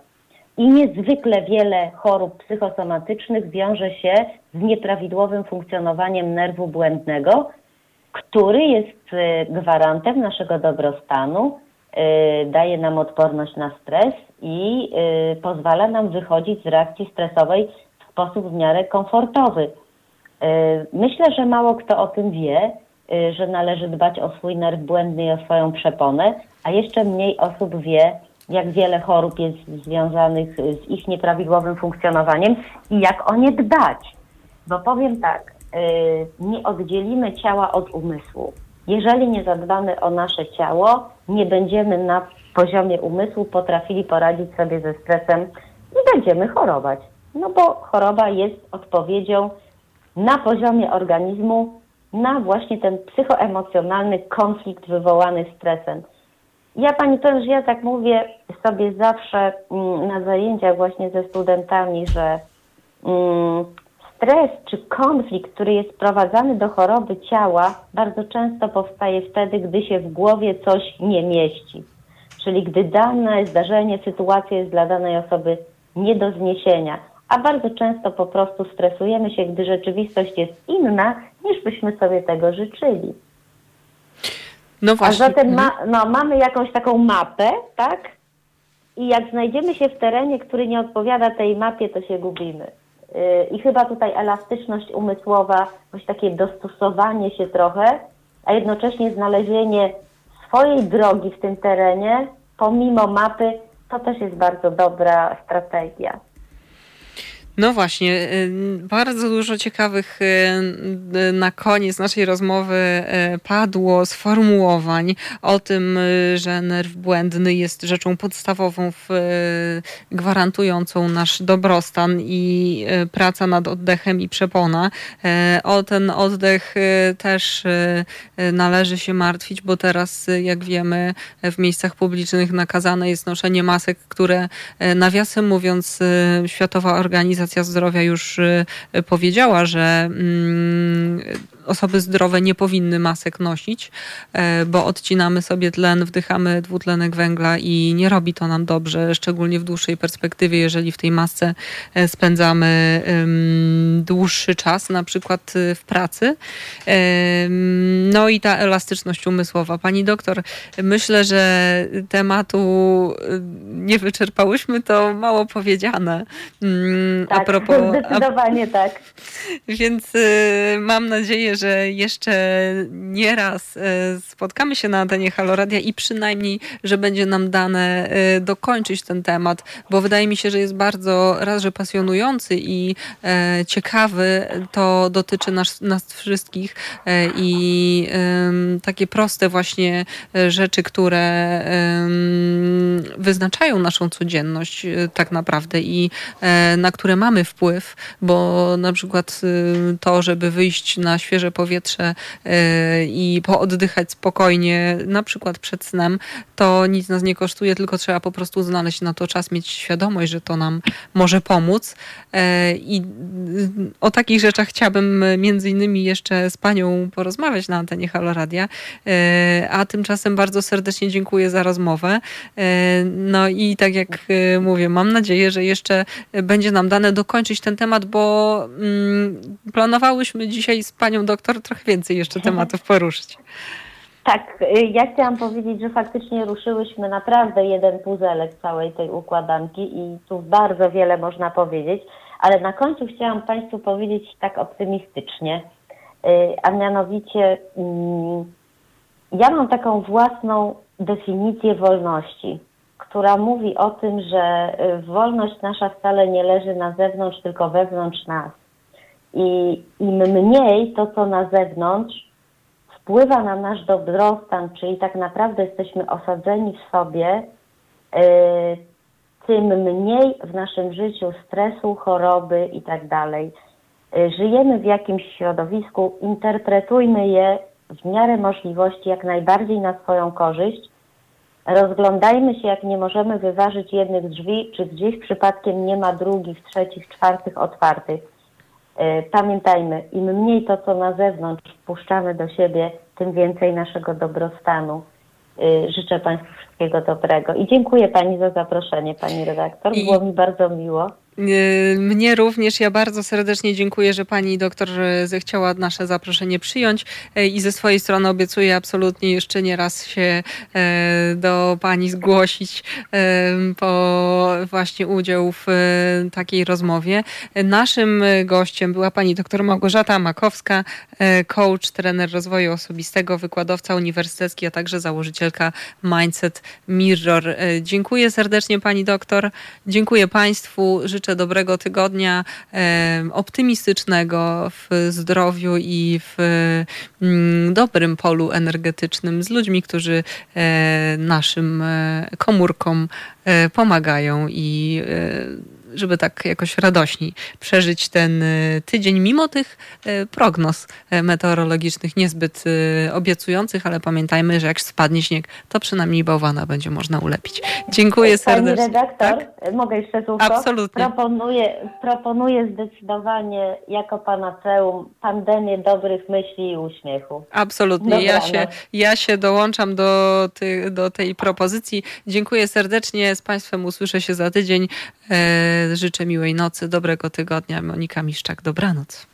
I niezwykle wiele chorób psychosomatycznych wiąże się z nieprawidłowym funkcjonowaniem nerwu błędnego, który jest y, gwarantem naszego dobrostanu, daje nam odporność na stres i y, pozwala nam wychodzić z reakcji stresowej w sposób w miarę komfortowy. Myślę, że mało kto o tym wie, że należy dbać o swój nerw błędny i o swoją przeponę, a jeszcze mniej osób wie, jak wiele chorób jest związanych z ich nieprawidłowym funkcjonowaniem i jak o nie dbać. Bo powiem tak, y, nie oddzielimy ciała od umysłu. Jeżeli nie zadbamy o nasze ciało, nie będziemy na poziomie umysłu potrafili poradzić sobie ze stresem i będziemy chorować. No bo choroba jest odpowiedzią na poziomie organizmu na właśnie ten psychoemocjonalny konflikt wywołany stresem. Ja pani powiem, że ja tak mówię sobie zawsze mm, na zajęciach właśnie ze studentami, że mm, stres czy konflikt, który jest sprowadzany do choroby ciała, bardzo często powstaje wtedy, gdy się w głowie coś nie mieści. Czyli gdy dane zdarzenie, sytuacja jest dla danej osoby nie do zniesienia. A bardzo często po prostu stresujemy się, gdy rzeczywistość jest inna, niż byśmy sobie tego życzyli. No właśnie. A zatem ma, no, mamy jakąś taką mapę, tak? I jak znajdziemy się w terenie, który nie odpowiada tej mapie, to się gubimy. I chyba tutaj elastyczność umysłowa, coś takie dostosowanie się trochę, a jednocześnie znalezienie swojej drogi w tym terenie, pomimo mapy, to też jest bardzo dobra strategia. No właśnie, y, bardzo dużo ciekawych y, na koniec naszej rozmowy y, padło sformułowań o tym, że nerw błędny jest rzeczą podstawową, w, gwarantującą nasz dobrostan i praca nad oddechem i przepona. O ten oddech też należy się martwić, bo teraz, jak wiemy, w miejscach publicznych nakazane jest noszenie masek, które nawiasem mówiąc Światowa Organizacja Organizacja Zdrowia już y, powiedziała, że mm, osoby zdrowe nie powinny masek nosić, bo odcinamy sobie tlen, wdychamy dwutlenek węgla i nie robi to nam dobrze, szczególnie w dłuższej perspektywie, jeżeli w tej masce spędzamy dłuższy czas, na przykład w pracy. No i ta elastyczność umysłowa. Pani doktor, myślę, że tematu nie wyczerpałyśmy, to mało powiedziane. Mm, tak, a propos, zdecydowanie a, tak. *laughs* Więc mam nadzieję, że jeszcze nie raz y, spotkamy się na antenie Haloradia i przynajmniej, że będzie nam dane y, dokończyć ten temat, bo wydaje mi się, że jest bardzo raz, że pasjonujący i e, ciekawy. To dotyczy nas, nas wszystkich e, i takie proste właśnie e, rzeczy, które wyznaczają naszą codzienność tak naprawdę i na które mamy wpływ, bo na przykład to, żeby wyjść na świeże powietrze i pooddychać spokojnie, na przykład przed snem, to nic nas nie kosztuje, tylko trzeba po prostu znaleźć na to czas, mieć świadomość, że to nam może pomóc. I o takich rzeczach chciałabym między innymi jeszcze z Panią porozmawiać na antenie Halo Radia. E, a tymczasem bardzo serdecznie dziękuję za rozmowę. E, no i tak jak e, mówię, mam nadzieję, że jeszcze będzie nam dane dokończyć ten temat, bo mm, planowałyśmy dzisiaj z Panią doktor trochę więcej jeszcze tematów poruszyć. Tak, ja chciałam powiedzieć, że faktycznie ruszyłyśmy naprawdę jeden puzelek całej tej układanki i tu bardzo wiele można powiedzieć, ale na końcu chciałam Państwu powiedzieć tak optymistycznie, Y, a mianowicie mm, ja mam taką własną definicję wolności, która mówi o tym, że y, wolność nasza wcale nie leży na zewnątrz, tylko wewnątrz nas. I im mniej to, co na zewnątrz, wpływa na nasz dobrostan, czyli tak naprawdę jesteśmy osadzeni w sobie, y, tym mniej w naszym życiu stresu, choroby i tak. Y, żyjemy w jakimś środowisku, interpretujmy je w miarę możliwości jak najbardziej na swoją korzyść. Rozglądajmy się, jak nie możemy wyważyć jednych drzwi, czy gdzieś przypadkiem nie ma drugich, trzecich, czwartych otwartych. Y, pamiętajmy, im mniej to, co na zewnątrz wpuszczamy do siebie, tym więcej naszego dobrostanu. Y, życzę Państwu wszystkiego dobrego i dziękuję Pani za zaproszenie, Pani redaktor. Było mi bardzo miło. Yy, mnie również. Ja bardzo serdecznie dziękuję, że pani doktor zechciała nasze zaproszenie przyjąć yy, i ze swojej strony obiecuję absolutnie jeszcze nie raz się yy, do pani zgłosić po właśnie udział w takiej rozmowie. Naszym gościem była pani doktor Małgorzata Makowska, coach, trener rozwoju osobistego, wykładowca uniwersytecki, a także założycielka Mindset Mirror. Dziękuję serdecznie pani doktor. Dziękuję państwu. Życzę życzę dobrego tygodnia, optymistycznego w zdrowiu i w mm, dobrym polu energetycznym z ludźmi, którzy e, naszym e, komórkom e, pomagają i żeby tak jakoś radośniej przeżyć ten y, tydzień, mimo tych y, prognoz y, meteorologicznych niezbyt obiecujących, ale pamiętajmy, że jak spadnie śnieg, to przynajmniej bałwana będzie można ulepić. Dziękuję serdecznie. Pani redaktor, tak? mogę jeszcze słówko? Absolutnie. Proponuję, proponuję zdecydowanie jako panaceum pandemię dobrych myśli i uśmiechu. Absolutnie. Ja się, ja się dołączam do, ty, do tej propozycji. Dziękuję serdecznie. Z Państwem usłyszę się za tydzień. Życzę miłej nocy, dobrego tygodnia. Monika Miszczak, dobranoc.